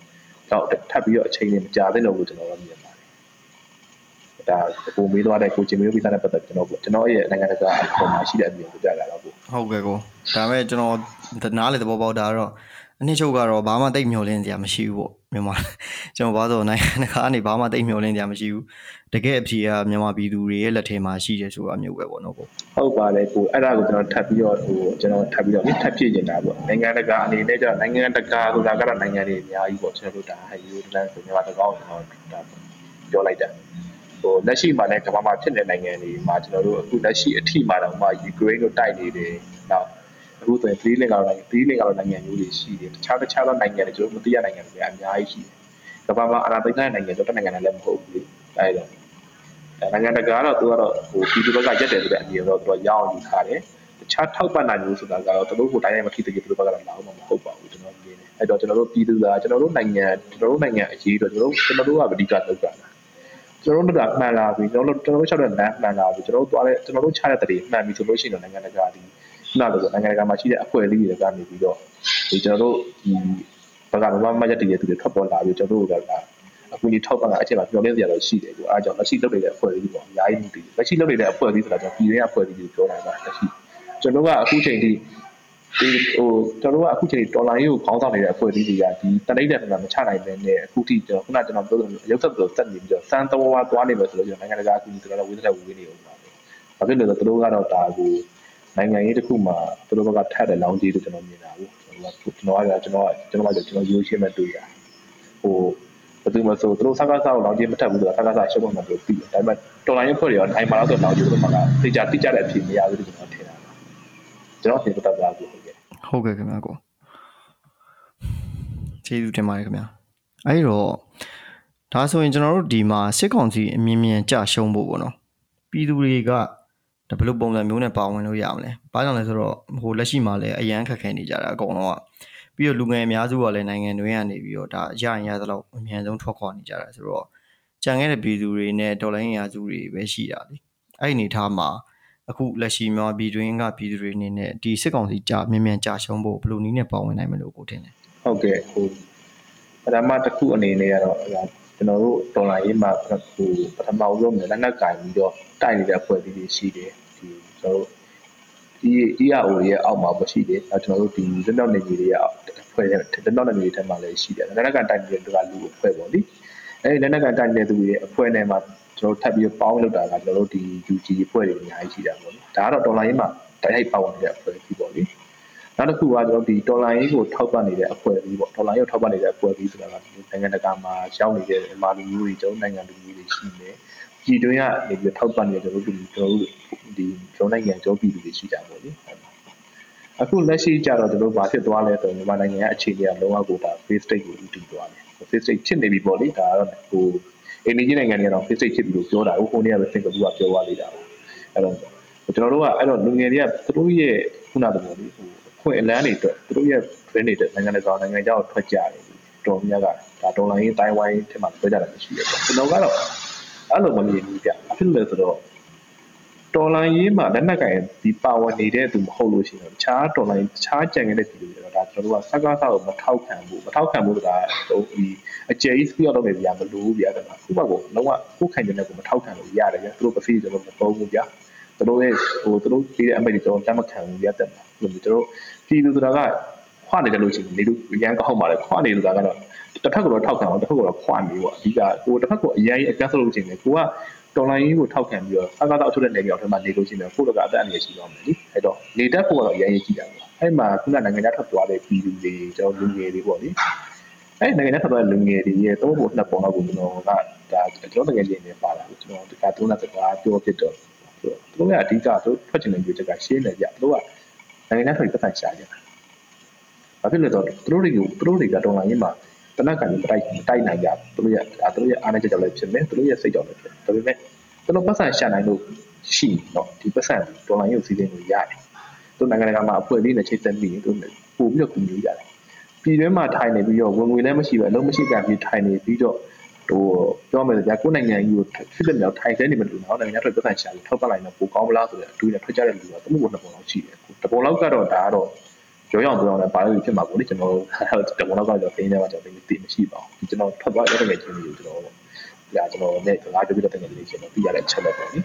တော့ထပ်ပြီးတော့အချိန်နဲ့မကြာသေးတော့ဘူးကျွန်တော်တို့မြင်ပါတယ်ဒါကိုမေးသွားတဲ့ကိုချင်မေးပြီးသားတဲ့ပတ်သက်ကျွန်တော်ကျွန်တော်ရဲ့နိုင်ငံတကာအပေါ်မှာရှိတဲ့အမြင်ကိုကြားကြတာပေါ့ဟုတ်ကဲ့ကို ဒါပေမဲ့ကျွန်တော်နားလေသဘောပေါက်တာတော့အနှစ်ချုပ်ကတော့ဘာမှတိတ်မျောလင်းစရာမရှိဘူးပေါ့မြန်မာကျွန်တော်ဘာလို့နိုင်ငံတကာကနေဘာမှတိတ်မျောလင်းစရာမရှိဘူးတကယ်အဖြေကမြန်မာပြည်သူတွေရဲ့လက်ထဲမှာရှိတယ်ဆိုတာမျိုးပဲပေါ့နော်ကိုဟုတ်ပါတယ်ကိုအဲ့ဒါကိုကျွန်တော်ထပ်ပြီးတော့ဟိုကျွန်တော်ထပ်ပြီးတော့ထပ်ပြည့်နေတာပေါ့နိုင်ငံတကာအနေနဲ့ကျတော့နိုင်ငံတကာဆိုတာကတော့နိုင်ငံတွေအများကြီးပေါ့ကျွန်တော်တို့ဒါဟဲ့ယူတန်းဆိုမြန်မာတကောင်းကျွန်တော်ဒါပြောလိုက်တာဟိုလက်ရှိမှာလည်းကမ္ဘာမှာဖြစ်နေတဲ့နိုင်ငံတွေမှာကျွန်တော်တို့အခုလက်ရှိအထိမှာတော့မှယူကရိန်းတို့တိုက်နေတယ်နောက် အခုဆိုရင်3လင်ကတော့နိုင်ငံ3လင်ကတော့နိုင်ငံမျိုးတွေရှိတယ်တခြားတခြားသောနိုင်ငံတွေကျွန်တော်မသိရနိုင်ငံတွေအများကြီးရှိတယ်ကမ္ဘာမှာအနာသိတဲ့နိုင်ငံတော့နိုင်ငံလည်းမဟုတ်ဘူးလေအဲဒါနိုင်ငံတကာကတော့သူကတော့ဟိုပြည်သူဘက်ကရက်တယ်ဆိုတဲ့အမြင်တော့သူကရအောင်ယူထားတယ်တခြားထောက်ပံ့နိုင်လို့ဆိုတာကတော့သူတို့ကိုတိုင်းတိုင်းမထိတကယ်သူတို့ဘက်ကလည်းလာအောင်မဟုတ်ပါဘူးကျွန်တော်မြင်တယ်အဲ့တော့ကျွန်တော်တို့ပြည်သူကကျွန်တော်တို့နိုင်ငံကျွန်တော်တို့နိုင်ငံအရေးတော့ကျွန်တော်တို့ကျွန်တော်တို့ကအဓိကလုပ်တာကျွန်တော်တို့ကမှန်လာပြီကျွန်တော်တို့ကျွန်တော်တို့ချက်တဲ့လမ်းမှန်လာပြီကျွန်တော်တို့သွားတဲ့ကျွန်တော်တို့ချတဲ့တရေမှန်ပြီဆိုလို့ရှိရင်တော့နိုင်ငံတကာဒီ ခုနလိုနိုင်ငံတကာမှာရှိတဲ့အဖွဲ့အစည်းတွေကနေပြီးတော့ဒီကျွန်တော်တို့ဒီဘက်ကမမမရက်တည်ရသူတွေထွက်ပေါ်လာပြီးကျွန်တော်တို့ကအခုဒီထောက်ပံ့တာအချက်မှာပြောလဲစရာတော့ရှိတယ်ကိုအားကြောင့်လက်ရှိလုပ်နေတဲ့အဖွဲ့အစည်းပေါ့အများကြီးမှုတည်လက်ရှိလုပ်နေတဲ့အဖွဲ့အစည်းဆိုတာကျွန်တော်ပြည်ရင်းအဖွဲ့အစည်းကိုပြောတာပါလက်ရှိကျွန်တော်ကအခုချိန်ထိဒီဟိုကျွန်တော်တို့ကအခုချိန်ဒေါ်လာရေးကိုခေါင်းဆောင်နေတဲ့အဖွဲ့အစည်းတွေကဒီတနိဒတ်ကမချနိုင်တဲ့နဲ့အခုထိကျွန်တော်ခုနကျွန်တော်ပြောသလိုရုပ်သက်ဆိုတက်နေပြီးတော့စမ်းသဘောသွားနေမယ်ဆိုလို့ကျွန်တော်နိုင်ငံတကာအကူအညီကျွန်တော်ဝေးတဲ့ဝေးနေအောင်ပါပဲ။ဘာဖြစ်လို့လဲဆိုတော့သူတို့ကတော့ဒါကို နိုင်ငံရေးတစ်ခုမှာသူတို့ဘက်ကထပ်တဲ့လောင်းကြီးလို့ကျွန်တော်မြင်တာဘူးကျွန်တော်ကကျွန်တော်ကကျွန်တော်ကကျွန်တော်ကကျွန်တော်ရိုးရှင်းမဲ့တွေ့တာဟိုဘယ်သူမှဆိုသူတို့စကားစားကိုလောင်းကြီးမထပ်ဘူးဆိုတာစကားစားရှုံးမှမလို့ပြီးတယ်ဒါပေမဲ့တော်လိုင်းရဲ့ဖွဲ့တွေရောအိမ်မှာတော့လောင်းကြီးတို့မှာကသိကြတိကျတဲ့အဖြစ်မရဘူးလို့ကျွန်တော်ထင်တာကျွန်တော်ထင်တတ်တာဘူးဟုတ်ကဲ့ဟုတ်ကဲ့ခင်ဗျာကိုကျေးဇူးတင်ပါတယ်ခင်ဗျာအဲ့တော့ဒါဆိုရင်ကျွန်တော်တို့ဒီမှာစစ်ကောင်စီအမြင်မြန်ကြရှုံးဖို့ပေါ့နော်ပြည်သူတွေက ဒါဘယ်လိုပုံစံမျိုးနဲ့ပါဝင်လို့ရမလဲ။ဘာကြောင့်လဲဆိုတော့ဟိုလက်ရှိမှာလည်းအရန်ခက်ခဲနေကြတာအကုန်လုံးကပြီးတော့လူငယ်အများစုကလည်းနိုင်ငံတွင်းကနေပြီးတော့ဒါရရင်ရသလောက်အမြန်ဆုံးထွက်ခွာနေကြတာဆိုတော့ကြံခဲ့တဲ့ပြည်သူတွေနဲ့ဒေါ်လာရင်းရာစုတွေပဲရှိတာလေ။အဲ့ဒီအနေထားမှာအခုလက်ရှိမြန်မာပြည်တွင်းကပြည်သူတွေအနေနဲ့ဒီစစ်ကောင်စီကြာမြန်မြန်ကြာရှုံးဖို့ဘယ်လိုနည်းနဲ့ပါဝင်နိုင်မလို့ကိုထင်လဲ။ဟုတ်ကဲ့ဟိုပထမတစ်ခုအနေနဲ့ကတော့ ကျွန်တော်တို့ဒေါ်လာရေးမှာဟိုပထမဆုံးလက်နက်ကင်ပြီးတော့တိုက်နေတဲ့အဖွဲ့အစည်းတွေရှိတယ်ဒီကျွန်တော်တို့ဒီ ERO ရဲ့အောက်မှာမရှိတယ်အဲကျွန်တော်တို့ဒီလက်နောက်နေကြီးတွေရဲ့အဖွဲ့ရဲ့လက်နောက်နေကြီးတွေထဲမှာလည်းရှိတယ်လက်နက်ကတိုက်နေတဲ့သူကလူအဖွဲ့ပေါ့လေအဲဒီလက်နက်ကတိုက်နေတဲ့သူရဲ့အဖွဲ့နဲ့မှာကျွန်တော်ထပ်ပြီးပေါင်းလုပ်တာကကျွန်တော်တို့ဒီ UG အဖွဲ့တွေအများကြီးရှိတာပေါ့လေဒါကတော့ဒေါ်လာရင်းမှာတိုက်ရိုက်ပါဝင်နေတဲ့အဖွဲ့အစည်းပေါ့လေ နောက်တစ်ခုကကျွန်တော်ဒီဒေါ်လာရင်းကိုထောက်ပံ့နေတဲ့အဖွဲ့အစည်းပေါ့ဒေါ်လာရင်းကိုထောက်ပံ့နေတဲ့အဖွဲ့အစည်းဆိုတာကနိုင်ငံတကာမှာရောက်နေတဲ့မာလူမျိုးတွေကျွန်တော်နိုင်ငံလူမျိုးတွေရှိနေပြည်တွင်းကနေပြီးထောက်ပံ့နေတဲ့ကျွန်တော်တို့ကျွန်တော်တို့ဒီကျွန်တော်နိုင်ငံကျောပြည်သူတွေရှိကြပါဘူးအခုလက်ရှိကြတော့ကျွန်တော်ဘာဖြစ်သွားလဲဆိုတော့မြန်မာနိုင်ငံရဲ့အခြေအနေကလုံးဝကိုဒါ face state ကိုဦးတည်သွားတယ် face state ဖြစ်နေပြီပေါ့လေဒါကတော့ဟိုအိန္ဒိယနိုင်ငံတွေကတော့ face state ဖြစ်ပြီလို့ပြောတာဟိုကိုနေကပဲစင်ကာပူကပြောသွားလိုက်တာပေါ့အဲ့တော့ကျွန်တော်တို့ကအဲ့တော့လူငယ်တွေကသူတို့ရဲ့ခုနကပြောလေဟို ခွင့်အလန်းတွေအတွက်သူတို့ရဲ့ brand တွေအတွက်နိုင်ငံတကာနိုင်ငံခြားကိုထွက်ကြတယ်တော်များကဒါဒေါ်လာရင်းတိုင်းဝိုင်းထဲမှာပြောကြတာရှိတယ်ပေါ့ကျွန်တော်ကတော့အဲ့လိုမမြင်ဘူးဗျအဖြစ်လို့လဲဆိုတော့တော်လိုင်းရေးမှာလက်နက်ကင်ဒီပါဝင်နေတဲ့သူမဟုတ်လို့ရှိရင်တခြားတော်လိုင်းတခြားကြံခဲ့တဲ့ပြည်သူတွေတော့ဒါကျွန်တော်တို့ကစကားစားကိုမထောက်ခံဘူးမထောက်ခံဘူးဆိုတာဟိုဒီအကျယ်ကြီးစပြတော့နေပြမလို့ဗျာဒါကခုမှကိုလုံးဝကိုခိုင်တဲ့ကိုမထောက်ခံလို့ရတယ်ဗျသူတို့ပစီကျွန်တော်မသုံးဘူးဗျာသူတို့ရဲ့ဟိုသူတို့ပေးတဲ့အမိတ်တွေကျွန်တော်တတ်မခံဘူးဗျာတက်မှာ လို့ကျွန်တော်ပြည်သူဆိုတာကခွနေတယ်လို့ရှိရင်နေလို့ရန်ကောက်ပါလေခွနေလို့ဆိုတာကတော့တစ်ဖက်ကတော့ထောက်ခံအောင်တစ်ဖက်ကတော့ခွနေပေါ့အဓိကဟိုတစ်ဖက်ကအရင်အကန့်ဆိုလို့ရှိရင်ကိုကတော်လိုင်းရေးကိုထောက်ခံပြီးတော့အကားတော့အထုတ်တဲ့နေပြောင်းထဲမှာနေလို့ရှိရင်ကိုယ့်တော့ကအသက်အန္တရာယ်ရှိတော့မယ်လीအဲ့တော့နေတတ်ဖို့ကတော့အရင်ကြီးတာပေါ့အဲ့မှာခုနနိုင်ငံခြားထွက်သွားတဲ့ပြည်သူတွေကျွန်တော်လူငယ်တွေပေါ့လीအဲ့နိုင်ငံခြားထွက်သွားတဲ့လူငယ်တွေရဲ့သုံးပုံနှစ်ပုံလောက်ကိုကျွန်တော်ကဒါကျွန်တော်တကယ်ချင်းနေပါလာကျွန်တော်ဒီကသုံးတဲ့စကားပြောဖြစ်တော့သူတို့ကအဓိကသူထွက်ချင်တဲ့ကြိုးချက်ကရှင်းနေကြသူတို့က နိုင်ငံသားတွေပတ်သက်ရှာကြတာဘာဖြစ်လဲဆိုတော့သူတို့တွေကိုသူတို့တွေကတော့လာရင်းမှာတနက်ကန်တိုက်တိုက်နိုင်ကြသူတို့ရဲ့ဒါသူတို့ရဲ့အားနည်းချက်ကြောင့်လည်းဖြစ်မယ်သူတို့ရဲ့စိတ်ကြောင့်လည်းဖြစ်ဒါပေမဲ့သူတို့ပတ်သက်ရှာနိုင်လို့ရှိတော့ဒီပတ်သက်ဒေါ်လာရုပ်စီးစဉ်ကိုရတယ်သူနိုင်ငံတကာမှာအဖွဲ့အစည်းနဲ့ချိတ်ဆက်ပြီးသူပို့ပြီးတော့ကူညီရတယ်ပြည်တွင်းမှာထိုင်နေပြီးတော့ဝင်ငွေလည်းမရှိပဲအလုံးမရှိကြပြီးထိုင်နေပြီးတော့ ဟိုပြောမယ်ကြာကိုယ်နိုင်ငံကြီးကိုဖြစ်တဲ့မြောက်ထိုင်တဲ့နေမလို့နော်နိုင်ငံထွက်ပတ်သက်ရှာပြီးထောက်ပံ့လိုက်တော့ပိုကောင်းမလားဆိုတဲ့အတူနဲ့ထွက်ကြတဲ့လူကသူ့ဘုံနှစ်ပုံလောက်ရှိတယ်တပုံလောက်ကတော့ဒါကတော့ကြောရောက်ကြောင်းလည်းပါလို့ဖြစ်မှာပေါ့လေကျွန်တော်တပုံလောက်ကတော့ခင်းနေမှာကျွန်တော်သိမရှိပါဘူးကျွန်တော်ထွက်သွားရတဲ့ချင်းတွေကိုကျွန်တော်ဒါကျွန်တော်နဲ့ငါကြည့်ပြီးတော့တင်နေလေးကျွန်တော်ပြရတဲ့အချက်လက်ပေါ့လေ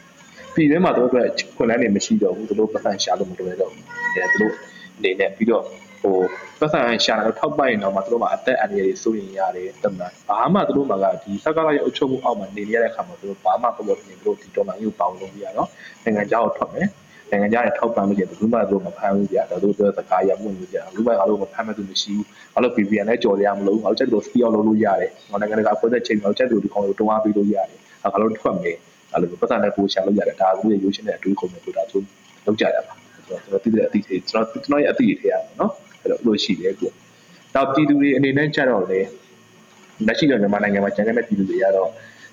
ပြည်တွင်းမှာတို့အတွက်ခွန်လန်းနေမရှိတော့ဘူးတို့ပတ်သက်ရှာလို့မလွယ်တော့ဘူးအဲတို့အနေနဲ့ပြီးတော့ ဟိုပတ်စံရှာလာတော့ထောက်ပိုက်တော့မှသူတို့မှအသက်အန္တရာယ်စိုးရင်ရတယ်တမန်ဘာမှသူတို့မှကဒီစကားရဲ့အုပ်ချုပ်မှုအောက်မှာနေရတဲ့အခါမှာသူတို့ဘာမှပေါ်ပေါ်နေသူတို့ဒီတော်လိုင်းကိုပေါင်းလို့မရတော့နိုင်ငံခြားကိုထွက်မယ်နိုင်ငံခြားရဲ့ထောက်ပံ့မှုတွေဘယ်သူမှသူတို့မဖမ်းဘူးကြတော့သူတို့ပြောစကားရမှုတွေကြဘူးမှငါတို့မဖမ်းမဲ့သူမရှိဘူးငါတို့ VPN နဲ့ကြော်ရမလို့ငါတို့ချက်တို့ ski အောင်လုပ်လို့ရတယ်ငါနိုင်ငံတကာဖွဲ့တဲ့ချိန်မှာချက်တို့ဒီကောင်ကိုတွန်းအားပေးလို့ရတယ်ငါတို့ထွက်မယ်အဲ့လိုပတ်စံနဲ့ပို့ချလို့ရတယ်ဒါကူရဲ့ရိုးရှင်းတဲ့အတွေးခုံမျိုးတို့ဒါသူလုပ်ကြရပါကျွန်တော်သိတဲ့အသည့်တွေကျွန်တော်ကျွန်တော်ရဲ့အသည့်တွေထဲရပါနော် အဲ့တော့လို့ရှိတယ်ကိုနောက်ပြည်သူတွေအနေနဲ့ကြတော့လေလက်ရှိတော့မြန်မာနိုင်ငံမှာကျန်တဲ့ပြည်သူတွေကတော့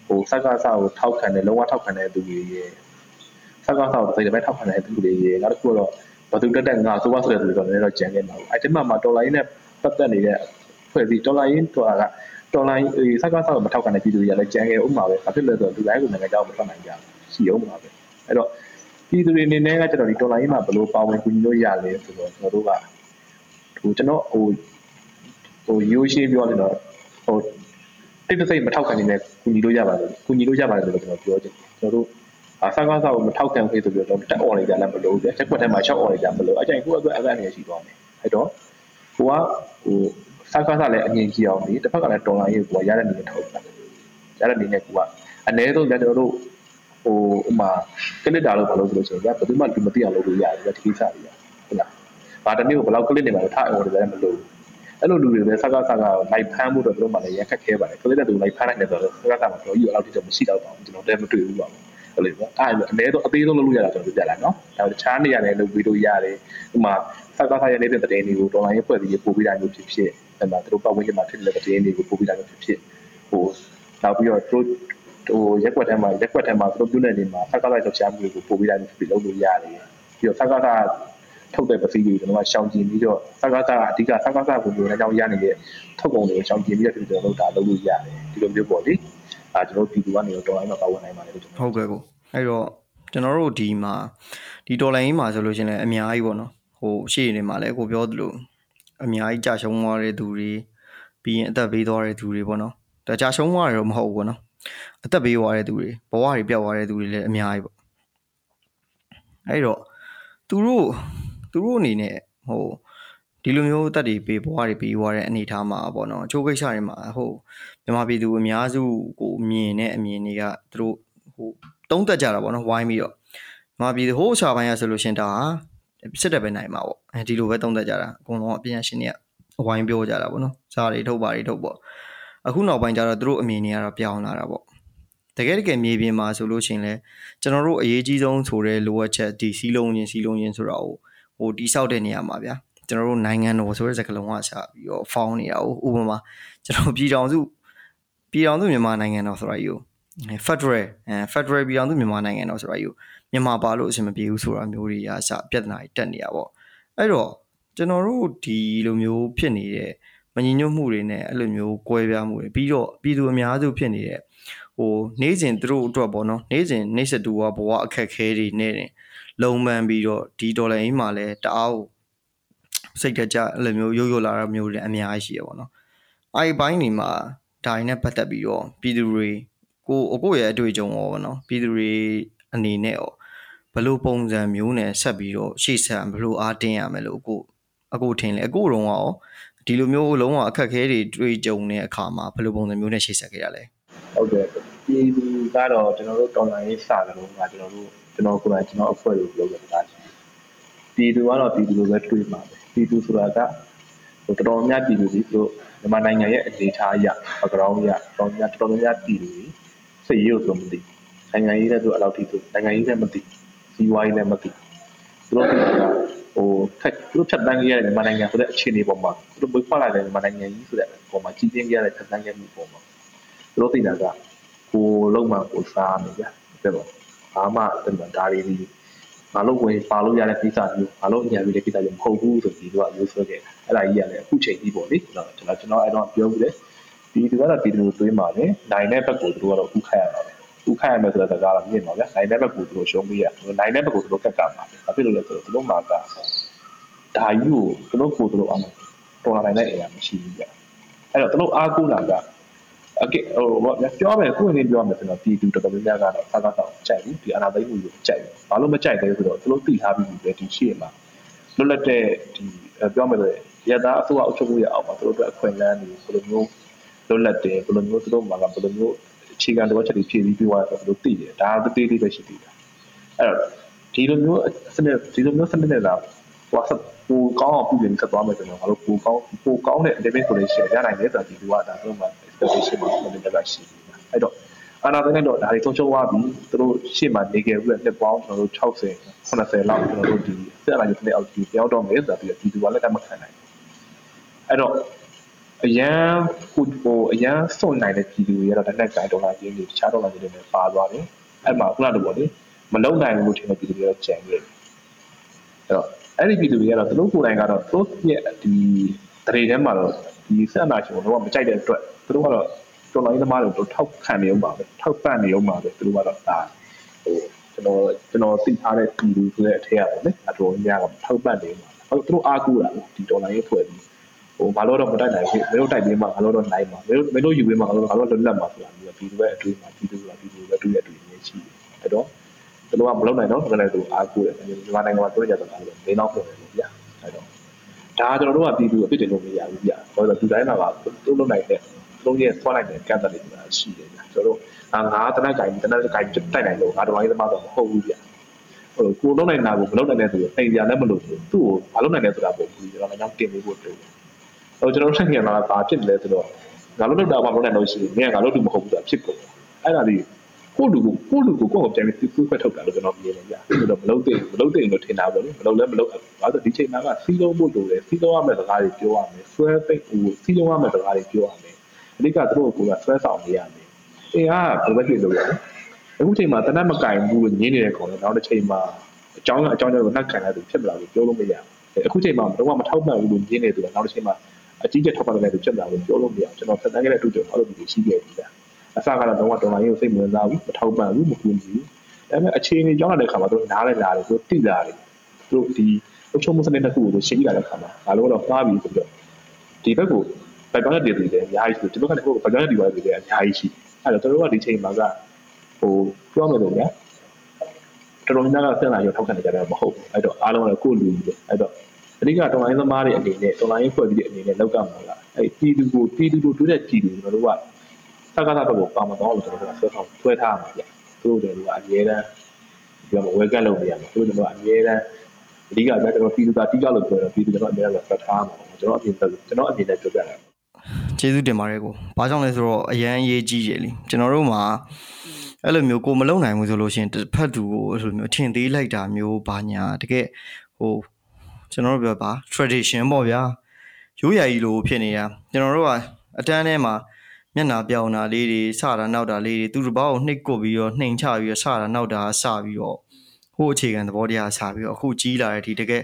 ဟိုစက္ကစကိုထောက်ခံတယ်လုံးဝထောက်ခံတဲ့သူတွေရဲ့စက္ကစကိုစိတ်တပဲထောက်ခံတဲ့သူတွေရဲ့နောက်တစ်ခုတော့ဘသူတက်တက်ငါဆိုပါဆိုတဲ့သူတွေတော့လည်းတော့ကျန်ခဲ့မှာပေါ့အဲ့ဒီမှာမှာတော်လိုင်းနဲ့ပတ်သက်နေတဲ့ဖွဲ့စည်းတော်လိုင်းဆိုတာကတော်လိုင်းစက္ကစကိုမထောက်ခံတဲ့ပြည်သူတွေကလည်းကျန်ခဲ့ဥပမာပဲဘာဖြစ်လဲဆိုတော့လူတိုင်းကိုနိုင်ငံကြောက်မထွက်နိုင်ကြဘူးရှိအောင်ပါပဲအဲ့တော့ပြည်သူတွေအနေနဲ့ကကျွန်တော်ဒီတော်လိုင်းမှာဘယ်လိုပါဝင်ကူညီလို့ရလဲဆိုတော့ကျွန်တော်တို့က ဟိုကျွန်တော်ဟိုဟိုရိုးရှင်းပြောနေတော့ဟိုတိတ်တဆိတ်မထောက်ခံနေနဲ့ကူညီလို့ရပါတယ်ကူညီလို့ရပါတယ်လို့ကျွန်တော်ပြောချင်ကျွန်တော်တို့အဆန်းကားစာကိုမထောက်ခံခဲ့ဆိုပြီးတော့တက်អော်နေကြလည်းမလို့ပြချက်ကွက်ထဲမှာရှောက်អော်နေကြမလို့အကြိမ်ကိုအတွက်အကန့်နေရှိသွားမယ်အဲ့တော့ဟိုကဟိုဆန်းကားစာလည်းအငြင်းကြီးအောင်ဒီတစ်ဖက်ကလည်းတော်လာရေးကိုရတဲ့နေနဲ့ထောက်တာရတဲ့နေနဲ့ကိုကအနည်းဆုံးကျွန်တော်တို့ဟိုဥမာကလစ်တာလို့မလုပ်လို့ဆိုရင်ဘယ်သူမှလူမသိအောင်လုပ်လို့ရတယ်ဒီကိစ္စတွေဟုတ်လား။ ဘာတနည်းကိုဘယ်လောက်ကလစ်နေမှာလဲထားအောင်လည်းမလုပ်ဘူး။အဲ့လိုလူတွေပဲစကားစကားလိုက်ဖမ်းဖို့တော့တို့မှလည်းရခက်ခဲပါတယ်။ကလစ်တဲ့သူလိုက်ဖမ်းနိုင်တယ်ဆိုတော့စကားစကားမှာတော့ကြီးအဲ့လောက်တိကျမရှိတော့ပါဘူးကျွန်တော်တည်းမတွေ့ဘူးပါဘူး။ဟုတ်လေပေါ့။အဲ့လိုအနည်းဆုံးအသေးဆုံးလုပ်လို့ရတာကျွန်တော်ပြလိုက်နော်။ဒါတခြားနေရာနဲ့လုပ်ပြီးလို့ရတယ်။ဥမာစကားစကားရဲ့နေတဲ့တဲ့တွေကိုတော်လိုင်းရေးဖွဲ့ပြီးပို့ပြီးတာမျိုးဖြစ်ဖြစ်အဲ့မှာတို့ပတ်ဝန်းကျင်မှာဖြစ်နေတဲ့တဲ့တွေကိုပို့ပြီးတာမျိုးဖြစ်ဖြစ်ဟိုနောက်ပြီးတော့တို့ဟိုရက်ွက်ထဲမှာရက်ွက်ထဲမှာသူတို့ပြုနေနေမှာစကားလိုက်တော့ရှားမှုတွေကိုပို့ပြီးတာမျိုးဖြစ်လုပ်လို့ရတယ်ပြီးတော့စကားစကား ထုတ်တဲ့ပစ္စည်းတွေကျွန်တော်ကရှောင်ကျင်ပြီးတော့စကားစကားအဓိကစကားစကားကိုမျိုးနဲ့ကြောင်းရနေတဲ့ထုတ်ကုန်တွေကိုရှောင်ကျင်ပြီးတော့ကျွန်တော်တို့ဒါလုပ်လို့ရတယ်ဒီလိုမျိုးပေါ့လေအဲကျွန်တော်ပြည်သူကနေတော့တော်လိုင်းမှာပါဝင်နိုင်ပါတယ်လို့ကျွန်တော်ဟုတ်ကဲ့ကိုအဲ့တော့ကျွန်တော်တို့ဒီမှာဒီတော်လိုင်းမှာဆိုလို့ရှိရင်လည်းအများကြီးပေါ့နော်ဟိုရှေ့နေမှာလည်းကိုပြောသလိုအများကြီးကြာရှုံးသွားတဲ့သူတွေပြီးရင်အသက်ပေးသွားတဲ့သူတွေပေါ့နော်ဒါကြာရှုံးသွားတယ်တော့မဟုတ်ဘူးပေါ့နော်အသက်ပေးသွားတဲ့သူတွေဘဝတွေပျောက်သွားတဲ့သူတွေလည်းအများကြီးပေါ့အဲ့တော့သူတို့ သူတို့အနေနဲ့ဟိုဒီလိုမျိုးတက်တွေပေးဘဝတွေပေးသွားတဲ့အနေအထားမှာပေါ့နော်အချိုးကိစ္စတွေမှာဟိုမြန်မာပြည်သူအများစုကိုမြင်တဲ့အမြင်တွေကသူတို့ဟိုတုံးတက်ကြတာပေါ့နော်ဝိုင်းပြီးတော့မြန်မာပြည်သူဟိုးချာပိုင်းရဆိုလို့ရှင်ဒါစစ်တပ်ပဲနိုင်မှာပေါ့အဲဒီလိုပဲတုံးတက်ကြတာအကုန်လုံးအပြင်ရှင်တွေကဝိုင်းပြောကြတာပေါ့နော်ဇာတွေထုတ်ပါတွေထုတ်ပေါ့အခုနောက်ပိုင်းကျတော့သူတို့အမြင်တွေကတော့ပြောင်းလာတာပေါ့တကယ်တကယ်မြေပြင်မှာဆိုလို့ရှိရင်လဲကျွန်တော်တို့အရေးကြီးဆုံးဆိုတဲ့လိုအပ်ချက်ဒီစီးလုံးချင်းစီးလုံးချင်းဆိုတော့ ဟိုတိဆောက်တဲ့နေရာမှာဗျာကျွန်တော်တို့နိုင်ငံတော်ဆိုတဲ့စကားလုံးကစပြီးတော့ဖောင်းနေတာဥပမာကျွန်တော်ပြည်ထောင်စုပြည်ထောင်စုမြန်မာနိုင်ငံတော်ဆိုတာယူ Federal အဲ Federal ပြည်ထောင်စုမြန်မာနိုင်ငံတော်ဆိုတာယူမြန်မာပါလို့အဆင်မပြေဘူးဆိုတာမျိုးတွေအစပြဿနာတွေတက်နေတာပေါ့အဲ့တော့ကျွန်တော်တို့ဒီလိုမျိုးဖြစ်နေတဲ့မညီညွတ်မှုတွေနဲ့အဲ့လိုမျိုးကွဲပြားမှုတွေပြီးတော့ပြည်သူအများစုဖြစ်နေတဲ့ဟိုနေ့စဉ်သူတို့အတွက်ပေါ့နော်နေ့စဉ်နေ့စတူကဘဝအခက်ခဲတွေနဲ့ လုံမှန်ပြီးတော့ဒီဒေါ်လာအင်းမှာလည်းတအားကိုစိတ်တကြအဲ့လိုမျိုးရုပ်ရုပ်လာတာမျိုးတွေအများကြီးရှိရပေါ့နော်အဲ့ဒီဘိုင်းတွေမှာဒါရင်းနဲ့ပတ်သက်ပြီးတော့ပြည်သူတွေကိုအကိုရဲ့အတွေ့အကြုံရောပေါ့နော်ပြည်သူတွေအနေနဲ့ရောဘလို့ပုံစံမျိုးနဲ့ဆက်ပြီးတော့ရှေ့ဆက်ဘလို့အားတင်းရမယ်လို့အကိုအကိုထင်လေအကိုတော့ရောဒီလိုမျိုးလုံးဝအခက်ခဲတွေတွေ့ကြုံတဲ့အခါမှာဘလို့ပုံစံမျိုးနဲ့ရှေ့ဆက်ခဲ့ရလဲဟုတ်ကဲ့ပြည်သူကတော့ကျွန်တော်တို့တော်လိုင်းရေးစာကြလို့ကကျွန်တော်တို့ ကျွန်တော်ကိုယ်တိုင်ကျွန်တော်အဖွဲ့လို့ပြောခဲ့တာရှိပြည်သူကတော့ပြည်သူလိုပဲတွေ့မှာပဲပြည်သူဆိုတာကဟိုတော်တော်များပြည်သူတွေသူတို့မြန်မာနိုင်ငံရဲ့အနေအထားအရ background အရတော်တော်များတော်တော်များပြည်သူတွေစိတ်ရိုးဆိုမသိနိုင်ငံရေးလည်းသူအဲ့လောက်ထိသူနိုင်ငံရေးလည်းမသိစီးပွားရေးလည်းမသိသူတို့ကဟိုခက်သူတို့ဖြတ်တန်းခဲ့ရတဲ့မြန်မာနိုင်ငံဆိုတဲ့အခြေအနေပေါ်မှာသူတို့ဘယ်ခွာလာတဲ့မြန်မာနိုင်ငံကြီးဆိုတဲ့ပုံမှာကြီးပြင်းခဲ့ရတဲ့ဖြတ်တန်းခဲ့မှုပုံမှာသူတို့သိတာကကိုလုံးမှကိုစားနေကြတဲ့ပေါ့ ဘာမှအဲ့ဒါဒါတွေဒီငါလို့ဝင်ပါလို့ရတဲ့ကိစ္စမျိုးငါလို့အညာပြီးတဲ့ကိစ္စမျိုးမဟုတ်ဘူးဆိုပြီးသူကရိုးဆွဲခဲ့အဲ့ဒါကြီးကလည်းအခုချိန်ကြီးပေါ့လေကျွန်တော်ကျွန်တော်ကျွန်တော်အဲ့တော့ပြောဘူးလေဒီသူကတော့ဒီလိုသွင်းပါလေနိုင်တဲ့ဘက်ကိုသူတို့ကတော့ဥခတ်ရတာပဲဥခတ်ရမယ်ဆိုတဲ့စကားတော့မြင်ပါဗျာနိုင်တဲ့ဘက်ကိုသူတို့ရှုံးပေးရနိုင်တဲ့ဘက်ကိုသူတို့ကတ်ကမှာဘာဖြစ်လို့လဲဆိုတော့သူတို့မှာကဒါကြီးကိုသူတို့ကိုသူတို့အောင်တော်လာနိုင်တဲ့အရာမရှိဘူးဗျအဲ့တော့သူတို့အားကိုးတာက အကဲဟိုဘာပြောမယ်ကိုယ်နေပြောမယ်ဆိုတော့ပြည်သူတော်တော်များများကတော့စားကားတော့ကြိုက်ဘူးဒီအနာသိမှုကိုကြိုက်တယ်ဘာလို့မကြိုက်လဲဆိုတော့သူတို့သိထားပြီးပြီပဲဒီရှေ့မှာလွတ်လပ်တဲ့ဒီပြောမယ်ဆိုရတာအစိုးရအုပ်ချုပ်မှုရအောင်ပါသူတို့အတွက်အခွင့်အလမ်းတွေဘယ်လိုမျိုးလွတ်လပ်တယ်ဘယ်လိုမျိုးသူတို့မှာကဘယ်လိုမျိုးအခြေခံတော့ချက်တွေဖြည့်ပြီးပြီးသွားတယ်ဆိုတော့သိတယ်ဒါတသေးသေးပဲရှိသေးတယ်အဲ့တော့ဒီလိုမျိုးစနစ်ဒီလိုမျိုးစနစ်နဲ့လာဟိုဆက်ပိုကောင်းအောင်ပြုပြင်ဆက်သွားမယ်ဆိုတော့ငါတို့ပိုကောင်းပိုကောင်းတဲ့ element solution ရနိုင်တယ်ဆိုတာဒီလိုကဒါဆိုမှ expectation မှာမနေ့ကရှိတယ်အဲ့တော့အာနာသိနေတော့ဒါတွေဆုံးရှုံးသွားပြီသူတို့ရှေ့မှာနေခဲ့ပြီးနှစ်ပေါင်းကျွန်တော်တို့60 80လောက်ကျွန်တော်တို့ဒီဆက်လာရတဲ့အောက်ကြီးပြောင်းတော့မယ်ဆိုပြီးဒီသူကလည်းတမခံနိုင်အဲ့တော့အရန်ဟိုဟိုအရန်စွန့်နိုင်တဲ့ပြည်သူတွေကတော့တစ်နက်တိုင်းဒေါ်လာချင်းတွေတခြားဒေါ်လာချင်းတွေနဲ့ပါသွားတယ်အဲ့မှာခုနကလိုပေါ့လေမလုံနိုင်ဘူးလို့ထင်တဲ့ပြည်သူတွေကတော့ကြံခဲ့တယ်အဲ့တော့အဲ့ဒီပြည်သူတွေကတော့သူတို့ကိုယ်တိုင်ကတော့သူတို့ရဲ့ဒီတရေထဲမှာတော့ဒီဆက်နာရှင်ကိုတော့မကြိုက်တဲ့အတွက် သူတို့ကတော့တော်လိုင်းသမားတွေကိုထောက်ခံနေအောင်ပါပဲထောက်ပံ့နေအောင်ပါပဲသူတို့ကတော့ဒါဟိုကျွန်တော်ကျွန်တော်သိထားတဲ့ပြည်သူဆိုတဲ့အထက်ကပေါ့လေအတော်များကထောက်ပံ့နေအောင်ပါဟုတ်သူတို့အားကိုးတာဒီဒေါ်လာရေးဖွဲ့ပြီးဟိုဘာလို့တော့မတိုက်နိုင်ဘူးမင်းတို့တိုက်ပြီးမှဘာလို့တော့နိုင်မှာမင်းတို့မင်းတို့ယူပြီးမှဘာလို့ဘာလို့လွတ်လပ်မှာဆိုတာပြီးတော့ဒီလိုပဲအတွေ့မှာဒီလိုပဲဒီလိုပဲတွေ့ရတွေ့နေရှိတယ်အဲ့တော့သူတို့ကမလုပ်နိုင်တော့ဘယ်နဲ့သူအားကိုးတယ်မြန်မာနိုင်ငံမှာတွေ့ကြတာလည်းမင်းတော့ပုံတယ်ဗျာအဲ့တော့ဒါကျွန်တော်တို့ကပြည်သူအဖြစ်တင်လို့မရဘူးဗျာဘာလို့လဲဒီတိုင်းမှာကသူတို့လုပ်နိုင်တဲ့ လုံးရဲ့ဆွားလိုက်တဲ့ကန့်သက်တွေရှိတယ်ဗျာကျွန်တော်တို့ငါတနက်ကိုင်တနက်ကင်တိုက်နိုင်လို့ငါတော်ရေးသမားတော့မဟုတ်ဘူးဗျာဟိုကိုလုံးနိုင်တာကိုမလုံးနိုင်တဲ့သူကိုအိမ်ပြန်လည်းမလို့သူ့ကိုမလုံးနိုင်တဲ့ဆိုတာပုံပြီးကျွန်တော်လည်းတင်ပေးဖို့တူတယ်ဟိုကျွန်တော်တို့နိုင်ငံမှာဘာဖြစ်လဲဆိုတော့ငါလုံးလောက်တာမှမလုံးနိုင်လို့ရှိရင်မင်းကငါလုံးတူမဟုတ်ဘူးဆိုတာဖြစ်ကုန်အဲ့ဒါဒီကိုလူကိုကိုလူကိုကိုယ်ပြန်ပြီးသူ့ခွဲထုတ်တာလို့ကျွန်တော်မြင်တယ်ဗျာအဲ့တော့မလုံးသိမလုံးသိလို့ထင်တာပေါ့လေမလုံးလည်းမလုံးဘာလို့ဒီချိန်မှာကစီးလုံးဖို့လိုတယ်စီးလုံးရမယ့်စကားတွေပြောရမယ်ဆွဲသိဟိုစီးလုံးရမယ့်စကားတွေပြောရမယ် အဓိကသူတို့ကဆွဲဆောင်နေရမယ်အင်းဟာဘယ်ဘက်ဖြစ်လို့ရလဲအခုချိန်မှာတနက်မကင်ဘူးလို့ညင်းနေတဲ့ကောင်လည်းနောက်တစ်ချိန်မှာအကြောင်းကအကြောင်းကြောင့်နှက်ခံရသူဖြစ်မလာဘူးပြောလို့မရဘူးအခုချိန်မှာတော့မထောက်ပံ့ဘူးလို့ညင်းနေသူကနောက်တစ်ချိန်မှာအကြီးကျယ်ထောက်ပံ့တဲ့သူဖြစ်လာလို့ပြောလို့မရဘူးကျွန်တော်ဆက်တန်းခဲ့တဲ့အတူတူအဲ့လိုမျိုးရှိခဲ့ပြီလားအစကတော့တော့ဒေါ်လာရေးကိုစိတ်ဝင်စားဘူးမထောက်ပံ့ဘူးမကူညီဘူးဒါပေမဲ့အခြေအနေကြောင်းလာတဲ့ခါမှာတို့နားလဲလာတယ်တို့တိလာတယ်တို့ဒီအချုပ်မှုစနစ်တစ်ခုကိုရှင်းပြလာတဲ့ခါမှာဒါလို့တော့မှားပြီဆိုတော့ဒီဘက်ကို ဘက်ကတော့တည်တည်တယ်အများကြီးဆိုဒီဘက်ကလည်းဘက်ကတော့တည်ပါတယ်အများကြီးရှိအဲ့တော့တို့ကဒီချိန်မှာကဟိုပြောမယ်လို့ညာတော်တော်များများကဆက်လာရထောက်ခံနေကြတယ်မဟုတ်ဘူးအဲ့တော့အားလုံးလည်းကိုယ်လူကြီးပဲအဲ့တော့အဓိကတော်လိုင်းသမားတွေအနေနဲ့တော်လိုင်းဖွဲ့ပြီးတဲ့အနေနဲ့လောက်ကမှာကအဲ့ပြည်သူကိုပြည်သူတို့တွေ့တဲ့ပြည်သူကျွန်တော်တို့ကစကားကတော့ပါမတော့လို့ကျွန်တော်တို့ကဆွဲဆောင်ဆွဲထားမှာပြသူတို့တွေကအမြဲတမ်းပြောမှာဝဲကတ်လုပ်နေရမှာသူတို့ကအမြဲတမ်းအဓိကကျွန်တော်ပြည်သူကတိကျလို့ပြောတယ်ပြည်သူကျွန်တော်အမြဲတမ်းဆွဲထားမှာကျွန်တော်အပြင်ကျွန်တော်အပြင်နဲ့ပြောပြတယ် ကျေးဇူးတင်ပါတယ်ကို။ဘာကြောင့်လဲဆိုတော့အရန်ရေးကြီးရလေကျွန်တော်တို့မှာအဲ့လိုမျိုးကိုမလုံနိုင်ဘူးဆိုလို့ရှိရင်တစ်ဖက်သူကိုအဲ့လိုမျိုးထင်သေးလိုက်တာမျိုးဘာညာတကယ်ဟိုကျွန်တော်တို့ပြောပါ tradition ပေါ့ဗျာရိုးရာကြီးလိုဖြစ်နေတာကျွန်တော်တို့ကအတန်းထဲမှာမျက်နာပြောင်တာလေးတွေစတာနောက်တာလေးတွေသူတစ်ပေါက်ကိုနှိပ်ကွပြီးတော့နှိမ်ချပြီးတော့စတာနောက်တာစပြီးတော့ ဟိုအခြေခံသဘောတရားစပြီးတော့အခုကြီးလာတဲ့ဒီတကယ်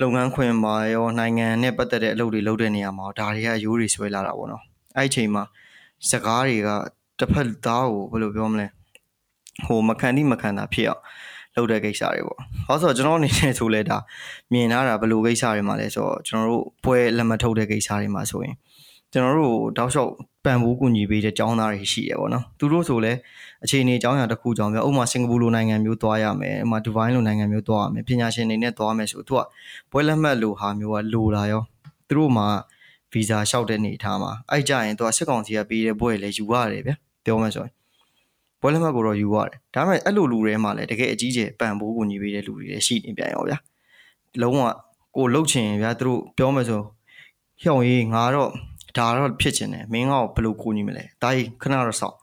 လုပ်ငန်းခွင်မှာရောနိုင်ငံနဲ့ပတ်သက်တဲ့အလုပ်တွေလုပ်တဲ့နေရာမှာဒါတွေကရိုးတွေဆွဲလာတာပေါ့နော်အဲ့အချိန်မှာစကားတွေကတစ်ဖက်သားကိုဘယ်လိုပြောမလဲဟိုမခံတိမခံတာဖြစ်အောင်လုပ်တဲ့ကိစ္စတွေပေါ့။ဟောဆိုတော့ကျွန်တော်အနေနဲ့ဆိုလဲဒါမြင်လာတာဘယ်လိုကိစ္စတွေမှာလဲဆိုတော့ကျွန်တော်တို့ပွဲလက်မထုတ်တဲ့ကိစ္စတွေမှာဆိုရင်ကျွန်တော်တို့တောက်လျှောက်ပံ့ပိုးကူညီပေးတဲ့ចောင်းသားတွေရှိရပေါ့နော်သူတို့ဆိုလဲ အခြေအနေအကြောင်းအရာတစ်ခုကြောင့်ပြဥပမာစင်ကာပူလိုနိုင်ငံမျိုးသွားရမယ်ဥပမာဒူဘိုင်းလိုနိုင်ငံမျိုးသွားရမယ်ပညာရှင်တွေနဲ့သွားမယ်ဆိုသူကပွဲလက်မှတ်လိုဟာမျိုးကလိုလာရောသူတို့မှာဗီဇာလျှောက်တဲ့နေထားမှာအဲ့ကြရင်သူကစစ်ကောင်စီကပေးတဲ့ပွဲလည်းယူရတယ်ဗျပြောမှဆိုရင်ပွဲလက်မှတ်ကိုတော့ယူရတယ်ဒါပေမဲ့အဲ့လိုလူတွေမှာလည်းတကယ်အကြီးကျယ်ပံ့ပိုးကူညီပေးတဲ့လူတွေလည်းရှိနေပြန်ရောဗျာလုံးဝကိုလှုပ်ချင်ဗျာသူတို့ပြောမှဆိုဟျောင်းရေးငါတော့ဒါတော့ဖြစ်ချင်တယ်မင်းကဘယ်လိုကူညီမလဲဒါကြီးခဏတော့စောင့်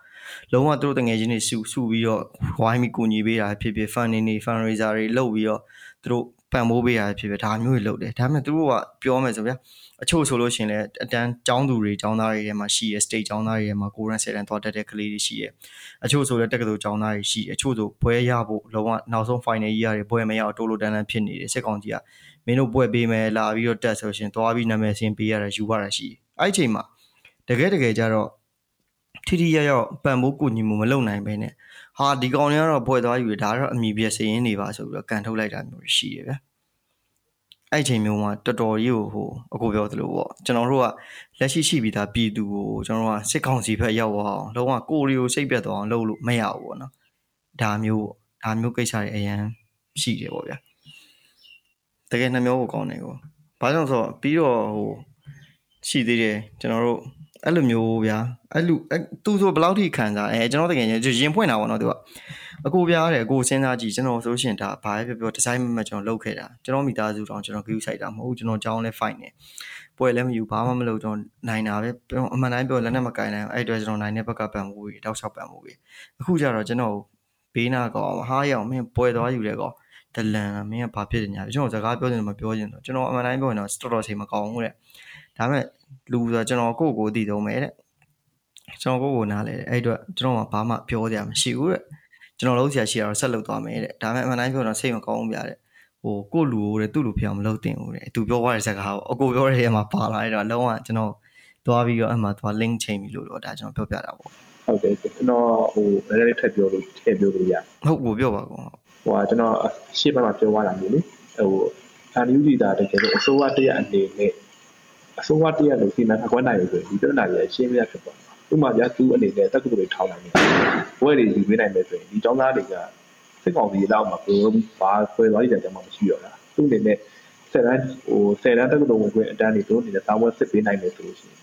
လုံးဝသူတို့တငယ်ချင်းတွေစုစုပြီးတော့ဝိုင်းပြီးကူညီပေးတာဖြစ်ဖြစ် fund နေနေ fundraiser တွေလုပ်ပြီးတော့သူတို့ပံ့ပိုးပေးတာဖြစ်ဖြစ်ဒါမျိုးတွေလုပ်တယ်ဒါပေမဲ့သူတို့ကပြောမယ်ဆိုဗျာအချို့ဆိုလို့ရှိရင်လည်းအတန်းចောင်းသူတွေចောင်းသားတွေထဲမှာရှိရ state ចောင်းသားတွေထဲမှာကိုရန်7တန်းသွားတက်တဲ့ကလေးတွေရှိရအချို့ဆိုလည်းတက္ကသိုလ်ចောင်းသားတွေရှိအချို့ဆိုဘွဲရဖို့လုံးဝနောက်ဆုံး final year တွေဘွဲမရအောင်တိုးလို့တန်းတန်းဖြစ်နေတယ်စစ်ကောင်ကြီးကမင်းတို့ဘွဲပေးမယ်လာပြီးတော့တက်ဆိုရှင်သွားပြီးနာမည်စင်ပေးရတာယူရတာရှိအဲ့ချိန်မှာတကယ်တကယ်ကြတော့ ထိထိရရောက်ပံ့ပိုးကူညီမှုမလုပ်နိုင်ဘဲနဲ့ဟာဒီကောင်တွေကတော့ဘွဲသွားယူတယ်ဒါကတော့အမိပြစရင်နေပါဆိုပြီးတော့ကန်ထုတ်လိုက်တာမျိုးရှိရဗျာအဲ့ချိန်မျိုးမှာတော်တော်ကြီးကိုဟိုအခုပြောသလိုပေါ့ကျွန်တော်တို့ကလက်ရှိရှိပြီးသားပြည်သူကိုကျွန်တော်တို့ကစစ်ကောင်စီဘက်ရောက်အောင်လုံးဝကိုရီကိုစိတ်ပြတ်သွားအောင်လုပ်လို့မရဘူးပေါ့နော်ဒါမျိုးဒါမျိုးကိစ္စတွေအရင်ရှိတယ်ပေါ့ဗျာတကယ်နှမျိုးကိုကောင်းတယ်ကိုဘာကြောင့်ဆိုတော့ပြီးတော့ဟိုရှိသေးတယ်ကျွန်တော်တို့ အဲ့လိုမျိုးဗျာအဲ့လိုသူဆိုဘယ်လောက်ထိခံစားအဲကျွန်တော်တကယ်ရင်ဖွင့်တာပေါ့နော်သူကအကိုပြားတယ်အကိုစဉ်းစားကြည့်ကျွန်တော်ဆိုရှင်ဒါဘာပဲပြောပြောဒီဇိုင်းမမကျွန်တော်လုပ်ခဲ့တာကျွန်တော်မိသားစုတောင်ကျွန်တော် view site တာမဟုတ်ကျွန်တော်ကြောင်းလဲ fight နေပွဲလည်းမယူဘာမှမလုပ်ကျွန်တော်နိုင်တာပဲအမှန်တိုင်းပြောလက်နဲ့မကင်နိုင်အဲ့အတွက်ကျွန်တော်နိုင်တဲ့ဘက်ကပံ့ပိုးပြီးတောက်လျှောက်ပံ့ပိုးပြီးအခုကျတော့ကျွန်တော်ဘေးနာကောင်ဟားရအောင်မင်းပွဲသွားယူတယ်ကောဒလန်မင်းကဘာဖြစ်နေညာကျွန်တော်စကားပြောနေမပြောချင်တော့ကျွန်တော်အမှန်တိုင်းပြောရင်တော့တော်တော်ချိန်မကောင်းဘူးတဲ့ ဒါပေမဲ့လူဆိုကျွန်တော်ကိုယ့်ကိုယ်တည်သုံးမယ်တဲ့ကျွန်တော်ကိုယ့်ကိုနားလဲတဲ့အဲ့အတွက်ကျွန်တော်ကဘာမှပြောစရာမရှိဘူးတဲ့ကျွန်တော်လုံးဆရာရှိရတော့ဆက်လုပ်သွားမယ်တဲ့ဒါပေမဲ့အမှန်တိုင်းပြောတော့စိတ်မကောင်းဘူးဗျာတဲ့ဟိုကိုလူကိုတဲ့သူ့လူဖြစ်အောင်မလုပ်တင်ဘူးတဲ့သူပြောသွားတဲ့စကားကိုအကိုပြောတဲ့ထဲမှာပါလာတဲ့တော့လုံးဝကျွန်တော်သွားပြီးတော့အမှသွား link ချိန်ပြီလို့တော့ဒါကျွန်တော်ပြောပြတာပေါ့ဟုတ်တယ်ကျွန်တော်ဟိုနည်းနည်းထပ်ပြောလို့ထည့်ပြောလို့ရဟုတ်ကိုပြောပါကောဟိုကကျွန်တော်ရှေ့ဘက်မှာပြောသွားတာမျိုးလေဟိုအန်ယူဒီတာတကယ်လို့အစိုးရတရအနေနဲ့ အစိုးရတရလို့စီမံအကွက်နိုင်လို့ဆိုဒီပြဿနာကြီးရှင်းပြဖြစ်သွားဥပမာပြသူအနေနဲ့တက္ကသိုလ်တွေထောင်းနိုင်တယ်ဘွဲတွေယူပေးနိုင်မယ်ဆိုရင်ဒီကျောင်းသားတွေကစစ်ကောင်စီလောက်မှာဘယ်ဘာဆွဲသွားကြတယ်မှမရှိတော့တာသူအနေနဲ့ဆယ်တန်းဟိုဆယ်တန်းတက္ကသိုလ်ဝင်ခွင့်အတန်းတွေသူတို့အနေနဲ့စာဝတ်စစ်ပေးနိုင်မယ်ဆိုလို့ရှိရင်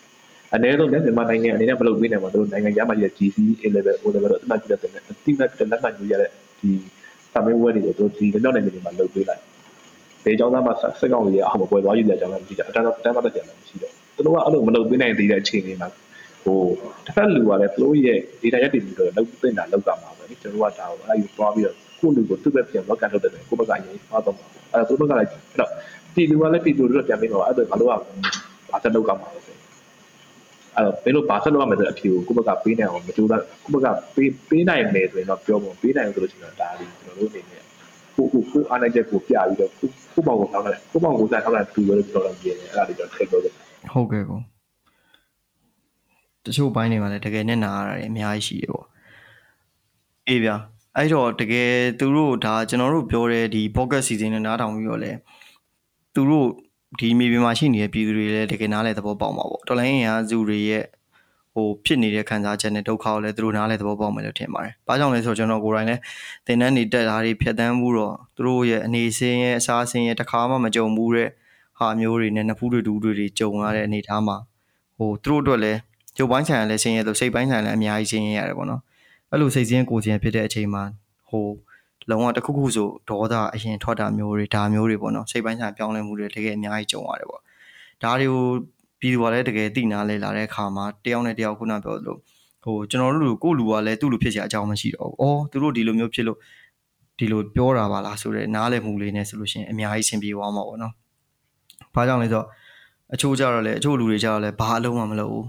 အနည်းဆုံးမြန်မာနိုင်ငံအနေနဲ့မလုပ်ပေးနိုင်မှာသူတို့နိုင်ငံခြားမှာရ GC A level O level တော့အမှတ်ကြီးတဲ့နဲ့အတိမတ်တဲ့လက်မှတ်ယူရတဲ့ဒီစာမေးပွဲတွေကိုသူတို့ဒီလောက်နိုင်ငံတွေမှာလုပ်ပေးလိုက် ဘယ်ကျောင်းသားမှစစ်ကောင်စီရဲ့အောက်မှာပွဲသွားယူတဲ့အကြောင်းလည်းမရှိကြအတန်းတော့တန်းမတက်ကြလည်းမရှိတော့သူတို့ကအဲ့လိုမလုပ်ပေးနိုင်သေးတဲ့အခြေအနေမှာဟိုတစ်ဖက်လူကလည်းသူတို့ရဲ့ data ရက်တွေပြီးတော့လောက်သိနေတာလောက်ကမှာပဲလေကျွန်တော်ကဒါကိုအဲ့ဒီသွားပြီးတော့ကိုလူကိုသူ့ဘက်ပြန်လောက်ကန်ထုတ်တယ်ကိုဘက်ကရင်သွားတော့အဲ့တော့သူဘက်ကလည်းအဲ့တော့ပြည်သူကလည်းပြည်သူတို့ပြန်ပြီးတော့အဲ့ဒါဘာလို့ကဘာသက်လောက်ကမှာလဲအဲ့တော့ဘယ်လိုဘာဆက်လုပ်ရမလဲဆိုတဲ့အဖြေကိုကိုယ့်ဘက်ကပေးနိုင်အောင်မကြိုးစားကိုယ့်ဘက်ကပေးပေးနိုင်မယ်ဆိုရင်တော့ပြောဖို့ပေးနိုင်လို့ဆိုလို့ရှိရင်ဒါလေးကျွန်တော်တို့အနေနဲ့ ကိုကိုကိုအားနိုင်ချက်ကိုပြပြီးတော့ကိုကိုပေါ့ကိုထောင်းတယ်ကိုပေါ့ကိုစားထောင်းတယ်သူပဲလို့ပြောတော့ပြင်းတယ်အဲ့ဒါလေးတော့ထည့်ပြောတယ်ဟုတ်ကဲ့ကောတချို့ဘိုင်းတွေမှာလည်းတကယ်နဲ့နာရတာတွေအများကြီးရှိတယ်ပေါ့အေးဗျာအဲ့တော့တကယ်သူတို့ဒါကျွန်တော်တို့ပြောတဲ့ဒီ pocket season နဲ့နားထောင်ပြီးတော့လဲသူတို့ဒီမြေပြင်မှာရှိနေတဲ့ပြည်သူတွေလည်းတကယ်နားလဲသဘောပေါက်မှာပေါ့တော်လိုင်းရင်အားစုတွေရဲ့ ဟိုဖြစ်နေတဲ့ခံစားချက်နဲ့ဒုက္ခကိုလည်းသူတို့နားလဲသဘောပေါက်မယ်လို့ထင်ပါတယ်။ဘာကြောင့်လဲဆိုတော့ကျွန်တော်ကိုယ်တိုင်လည်းသင်တန်းနေတက်တာတွေဖြတ်တန်းမှုတော့သူတို့ရဲ့အနေစင်းရဲ့အစားအစင်းရဲ့တခါမှမကြုံဘူးတဲ့ဟာမျိုးတွေနဲ့နဖူးတွေဒူးတွေကြုံရတဲ့အနေအထားမှာဟိုသူတို့အတွက်လည်းရုပ်ပိုင်းဆိုင်ရာလည်းဆင်းရဲလို့စိတ်ပိုင်းဆိုင်ရာလည်းအများကြီးဆင်းရဲရတယ်ပေါ့နော်အဲ့လိုစိတ်ဆင်းကိုယ်ဆင်းဖြစ်တဲ့အချိန်မှာဟိုလုံးဝတစ်ခုခုဆိုဒေါသအရင်ထွက်တာမျိုးတွေဒါမျိုးတွေပေါ့နော်စိတ်ပိုင်းဆိုင်ရာပြောင်းလဲမှုတွေတကယ်အများကြီးကြုံရတယ်ပေါ့ဒါတွေကို ပြည်သူကလည်းတကယ်သိနာလဲလာတဲ့အခါမှာတယောက်နဲ့တယောက်ခုနပြောသလိုဟိုကျွန်တော်တို့လူကိုလူကလည်းသူ့လူဖြစ်စရာအကြောင်းမရှိတော့ဘူး။အော်သူတို့ဒီလိုမျိုးဖြစ်လို့ဒီလိုပြောတာပါလားဆိုတော့နားလည်မှုလေးနဲ့ဆိုလို့ရှိရင်အများကြီးဆင်ပြေသွားမှာပေါ့နော်။ဘာကြောင့်လဲဆိုတော့အချို့ကြတော့လေအချို့လူတွေကြတော့လေဘာအလုံးမှမလုပ်ဘူး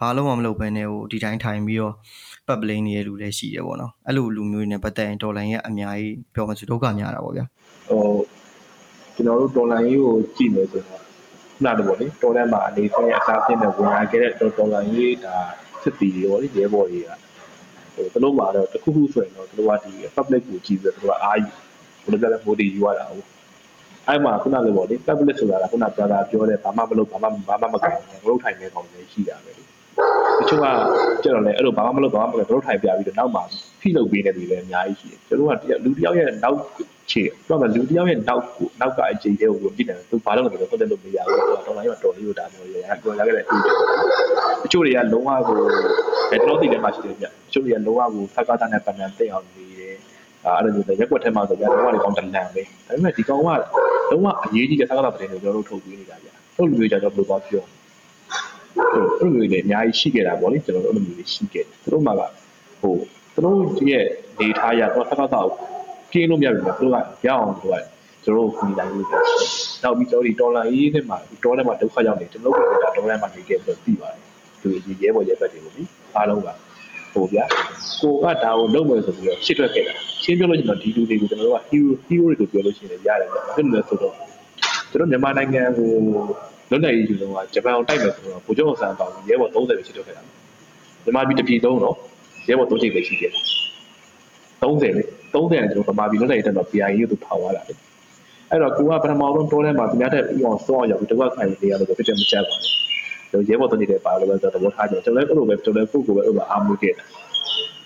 ဘာလို့မှမလုပ်ဘဲနဲ့ဟိုဒီတိုင်းထိုင်ပြီးတော့ပတ်ပလိန်နေတဲ့လူလည်းရှိတယ်ပေါ့နော်အဲ့လိုလူမျိုးတွေနဲ့ပတ်သက်ရင်ဒေါ်လာရဲ့အများကြီးပြောမှဆိုဒုက္ခများတာပေါ့ဗျာဟိုကျွန်တော်တို့ဒေါ်လာကြီးကိုကြည့်နေဆိုတော့ နားတယ်ပေါ့လေတော်တဲ့မှာအနေနဲ့အစားဖြစ်နေဝင်လာခဲ့တဲ့ဒေါ်လာကြီးဒါစစ်တီတွေပေါ့လေရဲဘော်တွေကဟိုသူတို့မှာတော့တခုခုဆိုရင်တော့သူတို့ကဒီ public ကိုကြည့်ပြီးတော့သူတို့ကအားယူဘယ်လိုလဲမိုဒီယူရတာဟုတ်အဲ့မှာခုနလိုပေါ့လေ public ဆိုတာကခုနပြောတာပြောတဲ့ဘာမှမလုပ်ဘာမှဘာမှမကောင်းဘူးမလုပ်ထိုင်နေကောင်လည်းရှိတာပဲလေ တချို့ကကျတော့လေအဲ့လိုဘာမှမလုပ်ဘာမှမလုပ်တို့ထိုင်ပြပြီးတော့နောက်မှာဖိလုပ်ပေးနေတယ်လည်းအများကြီးရှိတယ်ကျွန်တော်ကလူတယောက်ရဲ့နောက်ခြေတော့လူတယောက်ရဲ့နောက်ကိုနောက်ကအချိန်လေးကိုကြည့်တယ်သူဘာလို့လဲဆိုတော့တက်လို့မရဘူးတော့တိုင်းမှာတော်လေးကိုဒါမျိုးရရပြောရခဲ့တဲ့အတူတချို့တွေကလုံးဝကိုကျွန်တော်သိတယ်မှရှိတယ်ပြတချို့တွေကလုံးဝကိုဖက်ကားတာနဲ့ပတ်နံတိတ်အောင်နေတယ်အဲ့လိုမျိုးရက်ွက်ထဲမှာဆိုကြတော့ဟိုကောင်တလန်ပဲဒါပေမဲ့ဒီကောင်ကလုံးဝအရေးကြီးတဲ့ဖက်ကားတာတဲ့တွေကျွန်တော်တို့ထုတ်ပေးနေတာဗျဟုတ်လူတွေကြတော့ဘယ်လိုပါပြော အဲ့လိုမျိုးတွေအများကြီးရှိခဲ့တာပေါ့လေကျွန်တော်တို့အဲ့လိုမျိုးတွေရှိခဲ့တယ်သူတို့မှာကဟဟိုသူတို့ရဲ့နေထားရတော့ဆက်တော့ကင်းလို့မရဘူးသူကရအောင်သူကကျွန်တော်တို့ခုတိုင်းလို့ပြောနောက်ပြီးကျွန်တော်ဒီဒေါ်လာရေးနဲ့မှာဒေါ်လာမှာဒုက္ခရောက်နေကျွန်တော်တို့ကဒေါ်လာမှာနေခဲ့ပြီးသိပါတယ်သူရဲဘော်ရဲဘက်တွေကိုလေအားလုံးကဟိုဗျာကိုကဒါကိုလုပ်မယ်ဆိုပြီးတော့ရှစ်ထွက်ခဲ့တာရှင်းပြလို့ကျွန်တော်ဒီလူတွေကိုကျွန်တော်တို့က hero hero တွေကိုပြောလို့ရှိရင်ရတယ်ဗျာအဲ့လိုလဲဆိုတော့ကျွန်တော်မြန်မာနိုင်ငံကို လွတ်လပ်ရေးယူတော့ဂျပန်ကိုတိုက်မယ်ဆိုတော့ဗိုလ်ချုပ်အောင်ဆန်းတောင်ရဲဘော်30ပဲရှစ်ထွက်ခဲ့တာမြန်မာပြည်တစ်ပြည်လုံးတော့ရဲဘော်3ချိန်ပဲရှိခဲ့တာ30လေ30နဲ့ကျွန်တော်ဗမာပြည်လွတ်လပ်ရေးတက်တော့ PIA ကိုသူထောင်သွားတာလေအဲ့တော့ကိုကပထမဆုံးတိုးထဲမှာသူများတဲ့ဥအောင်စောအောင်ရောက်ပြီးတဝက်ခိုင်နေရလို့ဖြစ်တယ်မချက်ပါဘူးရဲဘော်တို့နေတဲ့ပါလို့ပဲသဘောထားကြတယ်ကျွန်တော်လည်းအဲ့လိုပဲကျွန်တော်လည်းကိုကိုပဲအဲ့လိုအားမွေးခဲ့တာ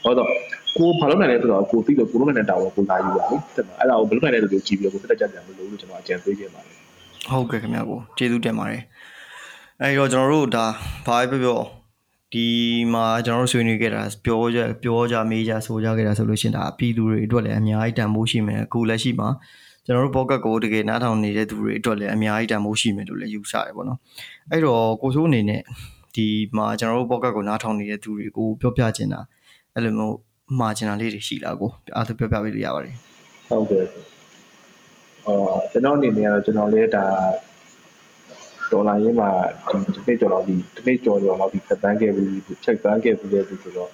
ဟုတ်တော့ကိုဘာလို့နိုင်လဲဆိုတော့ကိုသိလို့ကိုလုံးနိုင်တဲ့တာဝန်ကိုလာယူပါလေတက်မှာအဲ့ဒါကိုဘယ်လိုနိုင်လဲဆိုတော့ကြည့်ပြီးတော့ကိုတက်ကြကြမလို့လို့ကျွန်တော်အကြံပေးခဲ့ပါတယ် ဟုတ်ကဲ့ခင်ဗျာကိုကျေးဇူးတင်ပါတယ်အဲ့တော့ကျွန်တော်တို့ဒါဘာပဲပြောပြောဒီမှာကျွန်တော်တို့ဆွေးနွေးခဲ့တာပြောကြပြောကြမေးကြဆိုကြခဲ့တာဆိုလို့ရှိရင်ဒါပြည်သူတွေအတွက်လည်းအများကြီးတန်ဖိုးရှိမယ်အခုလက်ရှိမှာကျွန်တော်တို့ pocket ကိုတကယ်နားထောင်နေတဲ့သူတွေအတွက်လည်းအများကြီးတန်ဖိုးရှိမယ်လို့လည်းယူဆရတယ်ပေါ့နော်အဲ့တော့ကိုစိုးအနေနဲ့ဒီမှာကျွန်တော်တို့ pocket ကိုနားထောင်နေတဲ့သူတွေကိုပြောပြချင်တာအဲ့လိုမျိုးမှာချင်တာလေးတွေရှိလားကိုအားသူပြောပြပေးလို့ရပါတယ်ဟုတ်ကဲ့အော် ကျွန်တော်အနေနဲ့ကတော့ကျွန်တော်လည်းဒါဒေါ်လာရင်းမှာဒီတစ်နှစ်ကျော်လောက်ဒီတစ်နှစ်ကျော်ကျော်လောက်ဒီဖက်တန်းခဲ့ပြီးချက်တန်းခဲ့ပြီးတဲ့ဒီဆိုတော့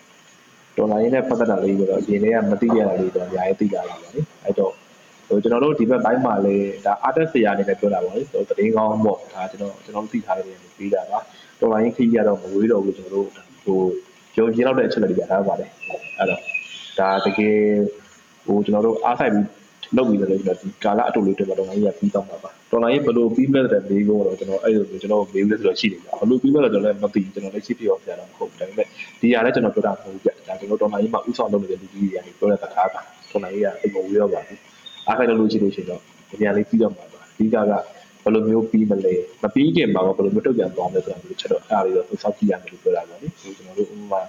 ဒေါ်လာရင်းနဲ့ပတ်သက်တာလေးဆိုတော့အရင်တည်းကမသိရတာလေးတော့အများကြီးသိကြတာပါလေအဲ့တော့ဟိုကျွန်တော်တို့ဒီဘက်ပိုင်းမှာလည်းဒါ artist ဆရာအနေနဲ့ပြောတာပါလေဟိုတရင်ကောင်းပေါ့ဒါကျွန်တော်ကျွန်တော်သိထားတယ်ပြီးတာပါဒေါ်လာရင်းခီးရတော့မဝေးတော့ဘူးကျွန်တော်တို့ဟိုယုံကြည်လောက်တဲ့အချက်လက်တွေပြထားပါတယ်အဲ့တော့ဒါတကယ်ဟိုကျွန်တော်တို့အားဆိုင်ပြီး လုပ်ပြီးတယ်လို့ကျွန်တော်ဒီကာလအတူလေးတွေတော့ငါကြီးပြီးတော့မှာပါတော်လိုင်းဘယ်လိုပြီးမဲ့တဲ့မေးခွန်းတော့ကျွန်တော်အဲ့လိုကျွန်တော်မေးလို့ဆိုတော့ရှိတယ်ဗျဘယ်လိုပြီးမဲ့တော့ကျွန်တော်လည်းမသိဘူးကျွန်တော်လည်းရှိပြရောပြတာမဟုတ်ဘူးဒါပေမဲ့ဒီຢာလည်းကျွန်တော်ပြောတာမဟုတ်ဘူးဗျဒါကျွန်တော်တော်လိုင်းမှာဥဆောင်လုပ်နေတဲ့လူကြီးတွေကနေပြောတဲ့စကားပါတော်လိုင်းကအိမ်ကိုဝေးတော့ပါဘူးအားခိုင်လို့ရှိလို့ရှိရင်တော့ဒီຢာလေးပြီးတော့မှာပါဒီကကဘယ်လိုမျိုးပြီးမလဲမပြီးခင်မှာဘယ်လိုမျိုးတုတ်ပြန်သွားမလဲဆိုတာမျိုးချက်တော့အားရတော့သူစောက်ကြည့်ရမယ်လို့ပြောတာပါလေကျွန်တော်တို့ဥပမာ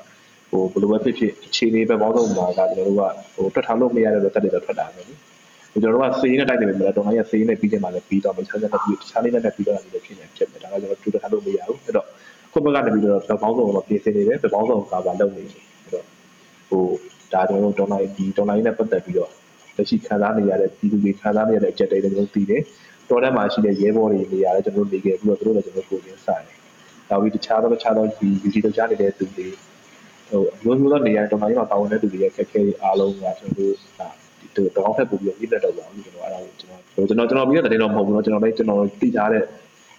ဟိုဘယ်လိုပဲဖြစ်ဖြစ်အခြေအနေပဲပေါင်းစုံမှာကကျွန်တော်တို့ကဟိုထွက်ထားလို့မရတဲ့တော့တက်တယ်တော့ထွက်တာပဲလေ ကျွန်တော်တို့ကစေးနဲ့တိုက်နေပြီတော့ငါရစေးနဲ့ပြီးတယ်မှာလည်းပြီးတော့မယ်ဆက်ဆက်နဲ့ပြီးတခြားလေးနဲ့ပြီးတော့လည်းဖြစ်နေဖြစ်တယ်ဒါကကျွန်တော်တူတခါလို့မရဘူးအဲ့တော့ခုဘက်ကနေပြီးတော့ပေါင်းစုံတော့ပြင်ဆင်နေတယ်ပေါင်းစုံကာဗာလုပ်နေတယ်အဲ့တော့ဟိုဒါကျွန်တော်တို့ဒေါ်လာဒီဒေါ်လာနဲ့ပတ်သက်ပြီးတော့လက်ရှိခံစားနေရတဲ့ပြည်သူတွေခံစားနေရတဲ့အကြက်တွေလည်းကျွန်တော်သိတယ်တော်ထဲမှာရှိတဲ့ရဲဘော်တွေနေရာလည်းကျွန်တော်နေခဲ့ပြီးတော့သူတို့လည်းကျွန်တော်ကိုယ်ရင်းဆိုင်နောက်ပြီးတခြားသောတခြားသောဒီ UC တို့ကြားနေတဲ့သူတွေဟိုမျိုးမျိုးသောနေရာတော်တိုင်းမှာပါဝင်တဲ့သူတွေရဲ့ခက်ခဲအားလုံးကကျွန်တော်တို့ ဒီတောင်းဖက်ပို့ပြီးပြည့်တဲ့တော့ဘူးကျွန်တော်အဲ့ဒါကိုကျွန်တော်ကျွန်တော်ကျွန်တော်ပြီးတဲ့တဲ့တော့မဟုတ်ဘူးเนาะကျွန်တော်လည်းကျွန်တော်သိထားတဲ့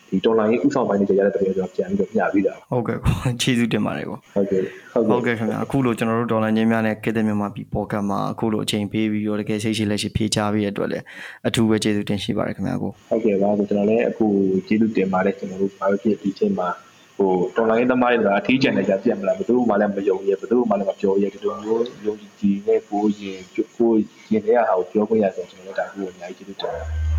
ဒီတော်လိုင်းဥဆောင်ပိုင်းတွေရတဲ့တဲ့ကျွန်တော်ပြန်ပြီးတော့မျှပြီးတာဟုတ်ကဲ့ကိုကျေးဇူးတင်ပါတယ်ကိုဟုတ်ကဲ့ဟုတ်ကဲ့ခင်ဗျာအခုလိုကျွန်တော်တို့ဒေါ်လာချင်းများနဲ့ကစ်တဲ့မြန်မာပြည်ပေါ်ကတ်မှာအခုလိုအချိန်ပေးပြီးတော့တကယ်စိတ်ရှိလက်ရှိဖြေချပေးရတဲ့အတွက်လည်းအထူးပဲကျေးဇူးတင်ရှိပါတယ်ခင်ဗျာကိုဟုတ်ကဲ့ပါကျွန်တော်လည်းအခုကျေးဇူးတင်ပါတယ်ကျွန်တော်တို့ဘာဖြစ်ဒီချိန်မှာ ဟိုတော်လိုင်းသမားတွေကအထီးကျန်နေကြပြတ်မလားဘယ်သူမှလည်းမယုံရဲဘယ်သူမှလည်းမပြောရဲဒီလိုမျိုးယုံကြည်ကြည်နဲ့ကိုရင်ကိုရင်တဲ့ဟာကိုပြောခွင့်ရဆိုကျွန်တော်တို့ဒါကိုအများကြီးကျေးဇူးတင်ပါတယ်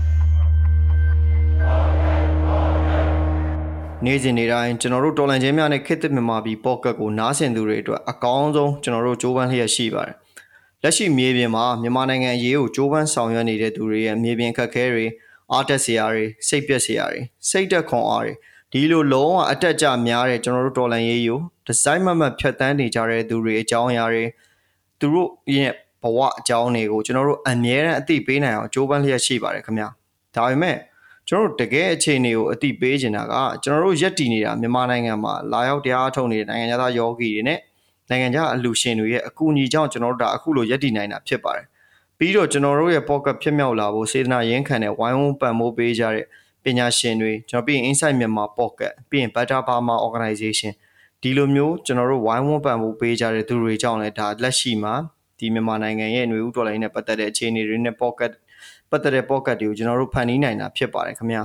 နေ့စဉ်နေ့တိုင်းကျွန်တော်တို့တော်လန်ချင်းများနဲ့ခေတ်သစ်မြန်မာပြည်ပေါ့ကတ်ကိုနားဆင်သူတွေအတွက်အကောင်းဆုံးကျွန်တော်တို့ကြိုးပမ်းလျက်ရှိပါတယ်။လက်ရှိမြေပြင်မှာမြန်မာနိုင်ငံအရေးကိုကြိုးပမ်းဆောင်ရွက်နေတဲ့သူတွေရဲ့မြေပြင်ခက်ခဲတွေအားတက်စရာတွေစိတ်ပြက်စရာတွေစိတ်တက်ခွန်အားတွေ ဒီလိုလုံးဝအတက်ကြများတဲ့ကျွန်တော်တို့တော်လန်ရေးကိုဒီဇိုင်းမမတ်ဖြတ်တန်းနေကြတဲ့သူတွေအကြောင်းအရာတွေသူတို့ရဲ့ဘဝအကြောင်းတွေကိုကျွန်တော်တို့အမြဲတမ်းအသိပေးနိုင်အောင်ကြိုးပမ်းလျက်ရှိပါတယ်ခင်ဗျာဒါပေမဲ့ကျွန်တော်တို့တကယ်အခြေအနေကိုအသိပေးချင်တာကကျွန်တော်တို့ရက်တည်နေတာမြန်မာနိုင်ငံမှာလာရောက်တရားထုတ်နေတဲ့နိုင်ငံသားယောဂီတွေနဲ့နိုင်ငံခြားအလူရှင်တွေရဲ့အကူအညီကြောင့်ကျွန်တော်တို့ဒါအခုလိုရက်တည်နိုင်တာဖြစ်ပါတယ်ပြီးတော့ကျွန်တော်တို့ရဲ့ pocket ဖြစ်မြောက်လာဖို့စေတနာရင်းခံတဲ့ဝိုင်းဝန်းပံ့ပိုးပေးကြတဲ့ ပညာရှင်တွေကျွန်တော်ပြီးရင် Insight မြန်မာ Pocket ပြီးရင် Better Burma Organization ဒီလိုမျိုးကျွန်တော်တို့ဝိုင်းဝန်းပံ့ပိုးပေးကြတဲ့သူတွေကြောင့်လည်းဒါလက်ရှိမှာဒီမြန်မာနိုင်ငံရဲ့ຫນွေဥတော်လိုင်းနဲ့ပတ်သက်တဲ့အခြေအနေတွေနဲ့ Pocket ပတ်သက်တဲ့ Pocket တွေကိုကျွန်တော်တို့ဖန်တီးနိုင်တာဖြစ်ပါတယ်ခင်ဗျာ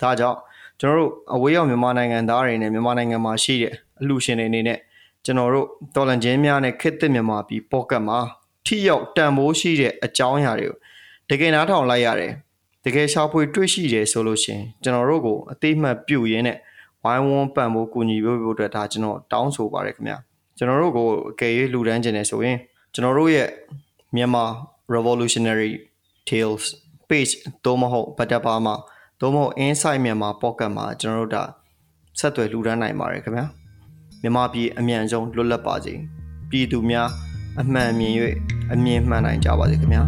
ဒါကြောင့်ကျွန်တော်တို့အဝေးရောက်မြန်မာနိုင်ငံသားတွေနဲ့မြန်မာနိုင်ငံမှာရှိတဲ့အလှူရှင်တွေအနေနဲ့ကျွန်တော်တို့တော်လန်ချင်းများနဲ့ခစ်သစ်မြန်မာပြည် Pocket မှာထိရောက်တန်ဖိုးရှိတဲ့အကြောင်းအရာတွေကိုတကယ်နားထောင်လိုက်ရတယ် တကယ်ရှာဖွေတွေ့ရှိတယ်ဆိုလို့ရှင်ကျွန်တော်တို့ကိုအသေးမှတ်ပြုရင်းနဲ့ဝိုင်းဝန်းပံ့ဖို့ကူညီပေးဖို့အတွက်ဒါကျွန်တော်တောင်းဆိုပါရခင်ဗျာကျွန်တော်တို့ကိုအကယ်၍လူတန်းကျင်နေဆိုရင်ကျွန်တော်တို့ရဲ့မြန်မာ revolutionary tales page သို့မဟုတ်ဗတ်တပါမှာသို့မဟုတ် insight မြန်မာ pocket မှာကျွန်တော်တို့ဒါဆက်သွယ်လူတန်းနိုင်ပါတယ်ခင်ဗျာမြန်မာပြည်အမြန်ဆုံးလွတ်လပ်ပါစေပြည်သူများအမှန်မြင်၍အမြင်မှန်နိုင်ကြပါစေခင်ဗျာ